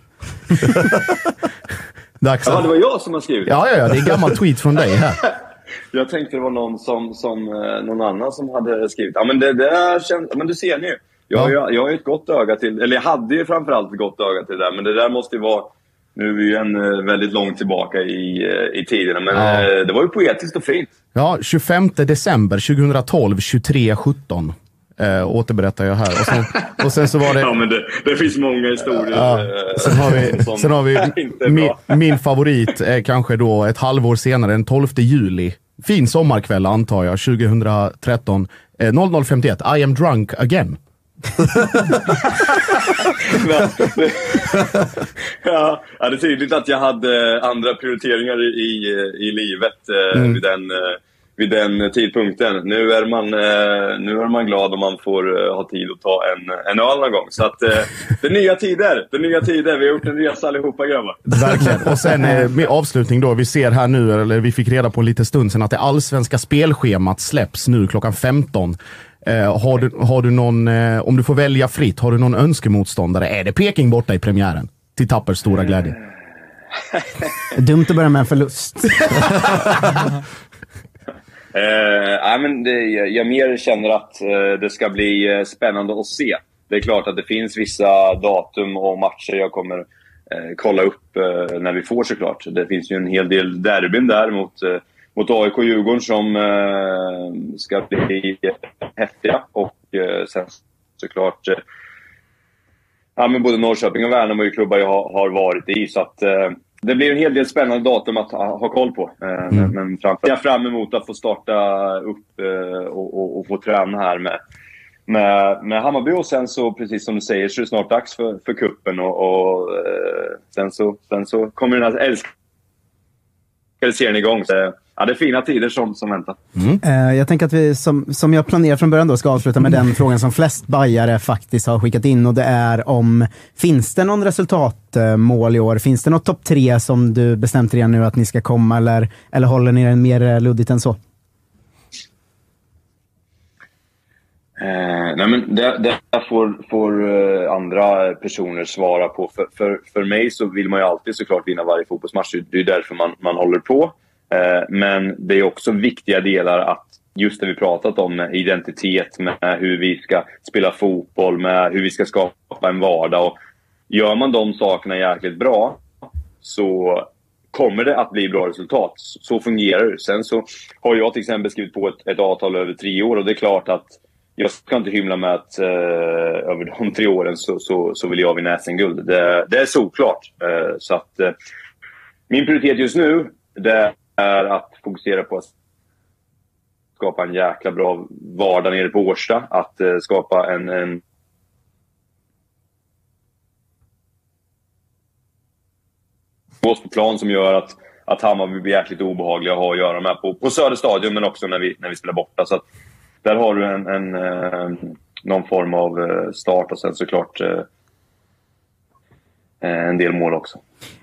Dags ja, det var jag som har skrivit Ja, ja, ja det är en gammal tweet från dig här. jag tänkte det var någon, som, som, eh, någon annan som hade skrivit. Ja, men det, det känns, men du ser ni Jag, har ju- jag har ju ett gott öga till, eller jag hade ju framförallt ett gott öga till det där, men det där måste ju vara nu är vi ju en eh, väldigt långt tillbaka i, eh, i tiderna, men Ja. eh, det var ju poetiskt och fint. Ja, 25 december 2012, 23.17. Eh, återberättar jag här. Och sen, och sen så var det... Ja, men det, det finns många historier. Ja, sen har vi, sen har vi min, min favorit är kanske då ett halvår senare, den 12 juli. Fin sommarkväll antar jag, 2013. Eh, 00.51, I am drunk again. Ja, det är tydligt att jag hade andra prioriteringar i, i, livet eh, Mm. vid, den, eh, vid den tidpunkten. Nu är, man, eh, nu är man glad om man får ha tid att ta en, en öl någon gång. Så att, det är nya tider. Det är nya tider. Vi har gjort en resa allihopa grabbar. Verkligen. Och sen med avslutning då. Vi ser här nu, eller vi fick reda på en liten stund sedan, att det allsvenska spelschemat släpps nu klockan 15. Eh, har, du, har du någon, eh, om du får välja fritt, har du någon önskemotståndare? Är det Peking borta i premiären? Till Tappers stora glädje. Dumt att börja med en förlust. Eh, men det, jag, jag mer känner att eh, det ska bli eh, spännande att se. Det är klart att det finns vissa datum och matcher jag kommer eh, kolla upp eh, när vi får såklart. Det finns ju en hel del derbyn där mot, eh, mot AIK och Djurgården som eh, ska bli häftiga. Och eh, sen såklart eh, ja, men både Norrköping och Värnamo är ju klubbar jag har, har varit i. Så att, eh, det blir en hel del spännande datum att ha, ha koll på. Eh, Men, men framför jag fram emot att få starta upp eh, och, och, och få träna här med, med, med Hammarby. Och sen så, precis som du säger, så är det snart dags för, för kuppen och, och eh, sen, så, sen så kommer den här älskade serien igång. Så, ja, det är fina tider som, som väntar. Eh, Jag tänker att vi, som, som jag planerat från början, då, ska avsluta med den frågan som flest bajare faktiskt har skickat in och det är om, finns det någon resultatmål i år? Finns det något topp tre som du bestämt redan nu att ni ska komma eller, eller håller ni den mer eh, luddigt än så? Eh, nej men det, det får, får eh, andra personer svara på. För, för, för mig så vill man ju alltid såklart vinna varje fotbollsmatch. Det är därför man, man håller på. Eh, men det är också viktiga delar att just det vi pratat om med identitet, med hur vi ska spela fotboll, med hur vi ska skapa en vardag. Och gör man de sakerna jäkligt bra så kommer det att bli bra resultat. Så fungerar det. Sen så har jag till exempel skrivit på ett, ett avtal över tre år och det är klart att jag ska inte hymla med att eh, över de tre åren så, så, så vill jag vinna SM-guld. Det, det är såklart. Eh, så att eh, min prioritet just nu det är att fokusera på att skapa en jäkla bra vardag nere på Årsta. Att eh, skapa en, en gås på plan som gör att, att Hammarby blir jäkligt obehagliga att ha att göra med på, på Söderstadion men också när vi, när vi spelar borta. Så att där har du en, en, eh, någon form av eh, start och sen såklart eh, en del mål också.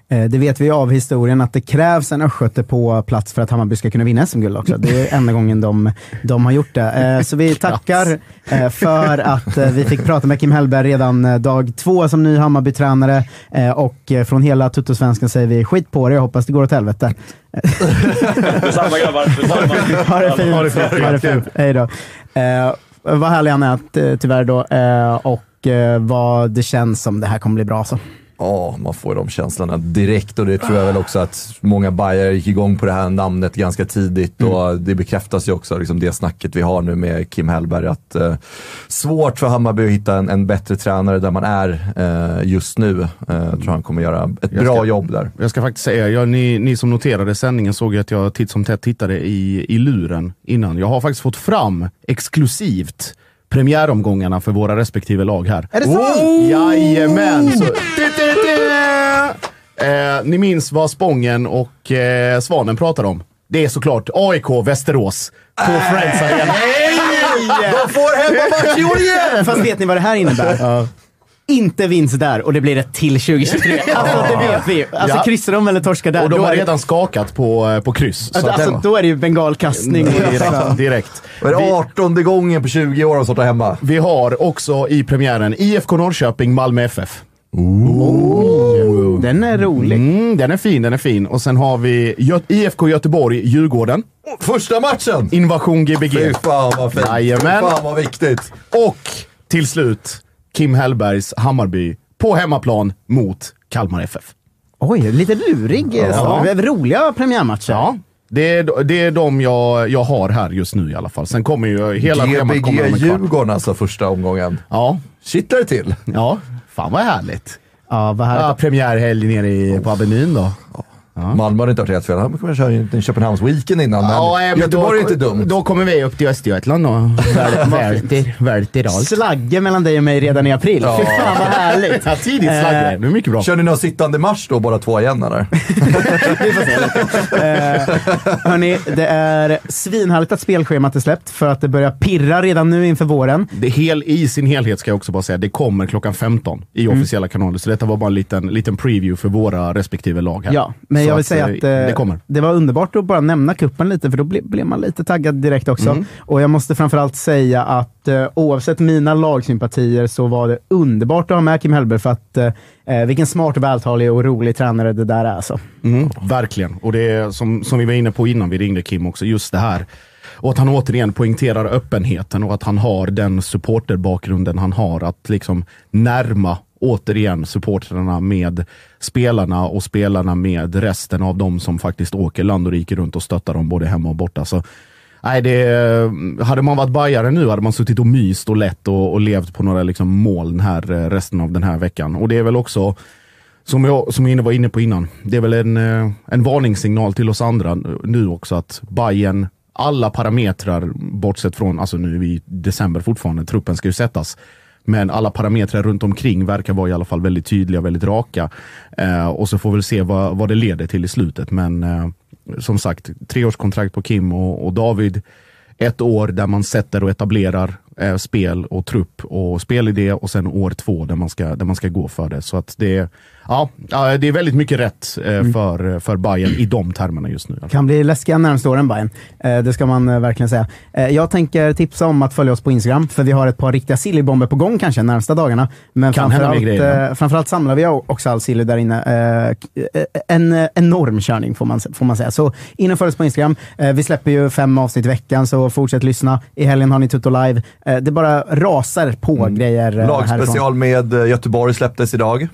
Eh, Det vet vi av historien att det krävs en östgöte på plats för att Hammarby ska kunna vinna SM-guld också. Det är enda gången de, de har gjort det. Eh, Så vi tackar eh, för att eh, vi fick prata med Kim Hellberg redan eh, dag två som ny Hammarby-tränare. Eh, Och eh, från hela Tuttosvenskan säger vi skit på det, jag hoppas det går åt helvete. Detsamma grabbar! Detsamma. Ha det fint. Ha det fint. Ha det fint. Hej då. Eh, vad härlig han är, att, eh, tyvärr då. Eh, och eh, vad det känns som det här kommer bli bra. Så. Ja, man får de känslorna direkt och det tror jag väl också att många bajare gick igång på det här namnet ganska tidigt och det bekräftas ju också liksom det snacket vi har nu med Kim Hellberg att eh, svårt för Hammarby att hitta en, en bättre tränare där man är eh, just nu. Eh, jag tror han kommer göra ett Jag bra ska- jobb där. Jag ska faktiskt säga, jag, ni, ni som noterade sändningen såg ju att jag titt som tätt tittade i, i luren innan. Jag har faktiskt fått fram exklusivt premiäromgångarna för våra respektive lag här. Är det sant? Oh! Jajamän! Så, eh, ni minns vad Spången och eh, Svanen pratade om? Det är såklart AIK Västerås på Friends Arena. De får hemmamatch i år igen! Fast vet ni vad det här innebär? Inte vinst där och det blir ett till 2023. Alltså det vet vi ju. Alltså Ja. kryssar de eller torskar där, Och de då har det- redan skakat på, eh, på kryss. Så Alltså, att alltså, den- då är det ju bengalkastning. direkt. direkt. Vad är det 18 gången på 20 år de startar hemma? Vi har också i premiären IFK Norrköping, Malmö FF. Den är rolig. Mm, den är fin, den är fin. Och sen har vi Gö- IFK Göteborg, Djurgården. Första matchen! Invasion Gbg. Fy fan vad fint. Jajamän. Fy fan vad viktigt. Och till slut Kim Hellbergs Hammarby på hemmaplan mot Kalmar FF. Oj, lite lurig Ja. ja. Roliga premiärmatcher. Ja, det är, det är de jag, jag har här just nu i alla fall. Sen kommer ju hela schemat komma om Gbg en kvart. Djurgården alltså första omgången. Ja. Kittlar det till? Ja, fan vad härligt. Ja, vad Ja, premiärhelg nere i, på Avenyn då. Malmö har inte varit helt fel. Han kommer köra en Köpenhamns-weekend innan, Ja, men Göteborg då, är inte dumt. Då kommer vi upp till Östergötland och väl- välter, välter allt. Slagge mellan dig och mig redan i april. Ja. Fy fan vad härligt. Ja, tidigt slagge. Eh, Det är mycket bra. Kör ni någon sittande match då båda två igen eller? Vi får se lite. Eh, hörni, det är svinhärligt att spelschemat är släppt för att det börjar pirra redan nu inför våren. Det hel, I sin helhet ska jag också bara säga, det kommer klockan 15 i Mm. officiella kanaler. Så detta var bara en liten, liten preview för våra respektive lag här. Ja, men jag vill säga eh, att eh, det kommer. det var underbart att bara nämna kuppen lite, för då ble, blev man lite taggad direkt också. Mm. Och jag måste framförallt säga att eh, oavsett mina lagsympatier så var det underbart att ha med Kim Hellberg, för att eh, vilken smart, vältalig och rolig tränare det där är alltså. Mm, verkligen. Och det är som, som vi var inne på innan vi ringde Kim också, just det här. Och att han återigen poängterar öppenheten och att han har den supporterbakgrunden han har. Att liksom närma återigen supportrarna med spelarna och spelarna med resten av de som faktiskt åker land och rike runt och stöttar dem både hemma och borta. Så, nej, det, hade man varit bajare nu hade man suttit och myst och lett och, och levt på några liksom moln här eh, resten av den här veckan. Och det är väl också som jag, som jag var inne på innan, det är väl en, eh, en varningssignal till oss andra nu också att Bayern alla parametrar, bortsett från, alltså nu är vi i december fortfarande, truppen ska ju sättas. Men alla parametrar runt omkring verkar vara i alla fall väldigt tydliga, väldigt raka. Eh, och så får vi se vad, vad det leder till i slutet. Men eh, som sagt, treårskontrakt på Kim och, och David. Ett år där man sätter och etablerar eh, spel och trupp och spelidé och sen år två där man ska, där man ska gå för det. Så att det, ja, det är väldigt mycket rätt eh, för, för Bayern i de termerna just nu. Kan bli läskiga närmsta åren Bayern. Eh, det ska man eh, verkligen säga. Eh, jag tänker tipsa om att följa oss på Instagram, för vi har ett par riktiga sillybomber på gång kanske närmsta dagarna. Men Kan framförallt, grejer, ja. eh, framförallt samlar vi också all sill där inne. Eh, eh, en eh, enorm körning får man, får man säga. Så in och följ oss på Instagram. Eh, vi släpper ju fem avsnitt i veckan, så fortsätt lyssna. I helgen har ni Tutto Live. Eh, det bara rasar på Mm. grejer eh, härifrån. Lagspecial med eh, Göteborg släpptes idag.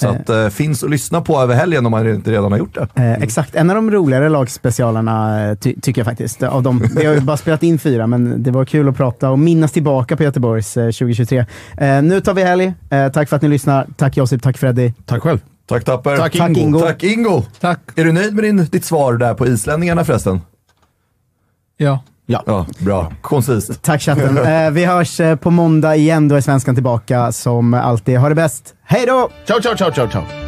Så att, eh, finns att lyssna på över helgen om man inte redan har gjort det. Eh, exakt, en av de roligare lagspecialerna eh, ty tycker jag faktiskt. Av dem. Vi har ju bara spelat in fyra, men det var kul att prata och minnas tillbaka på Göteborgs eh, 2023. Eh, nu tar vi helg. Eh, tack för att ni lyssnar. Tack Josip, tack Freddy. Tack själv. Tack Tapper. Tack, Tack, Ingo. Ingo. Tack Ingo. Tack. Är du nöjd med din, ditt svar där på islänningarna förresten? Ja. Ja, bra. Koncist. Tack chatten. Eh, vi hörs eh, på måndag igen. Då är svenskan tillbaka som alltid. Ha det bäst. Hej då! Ciao, ciao, ciao, ciao, ciao.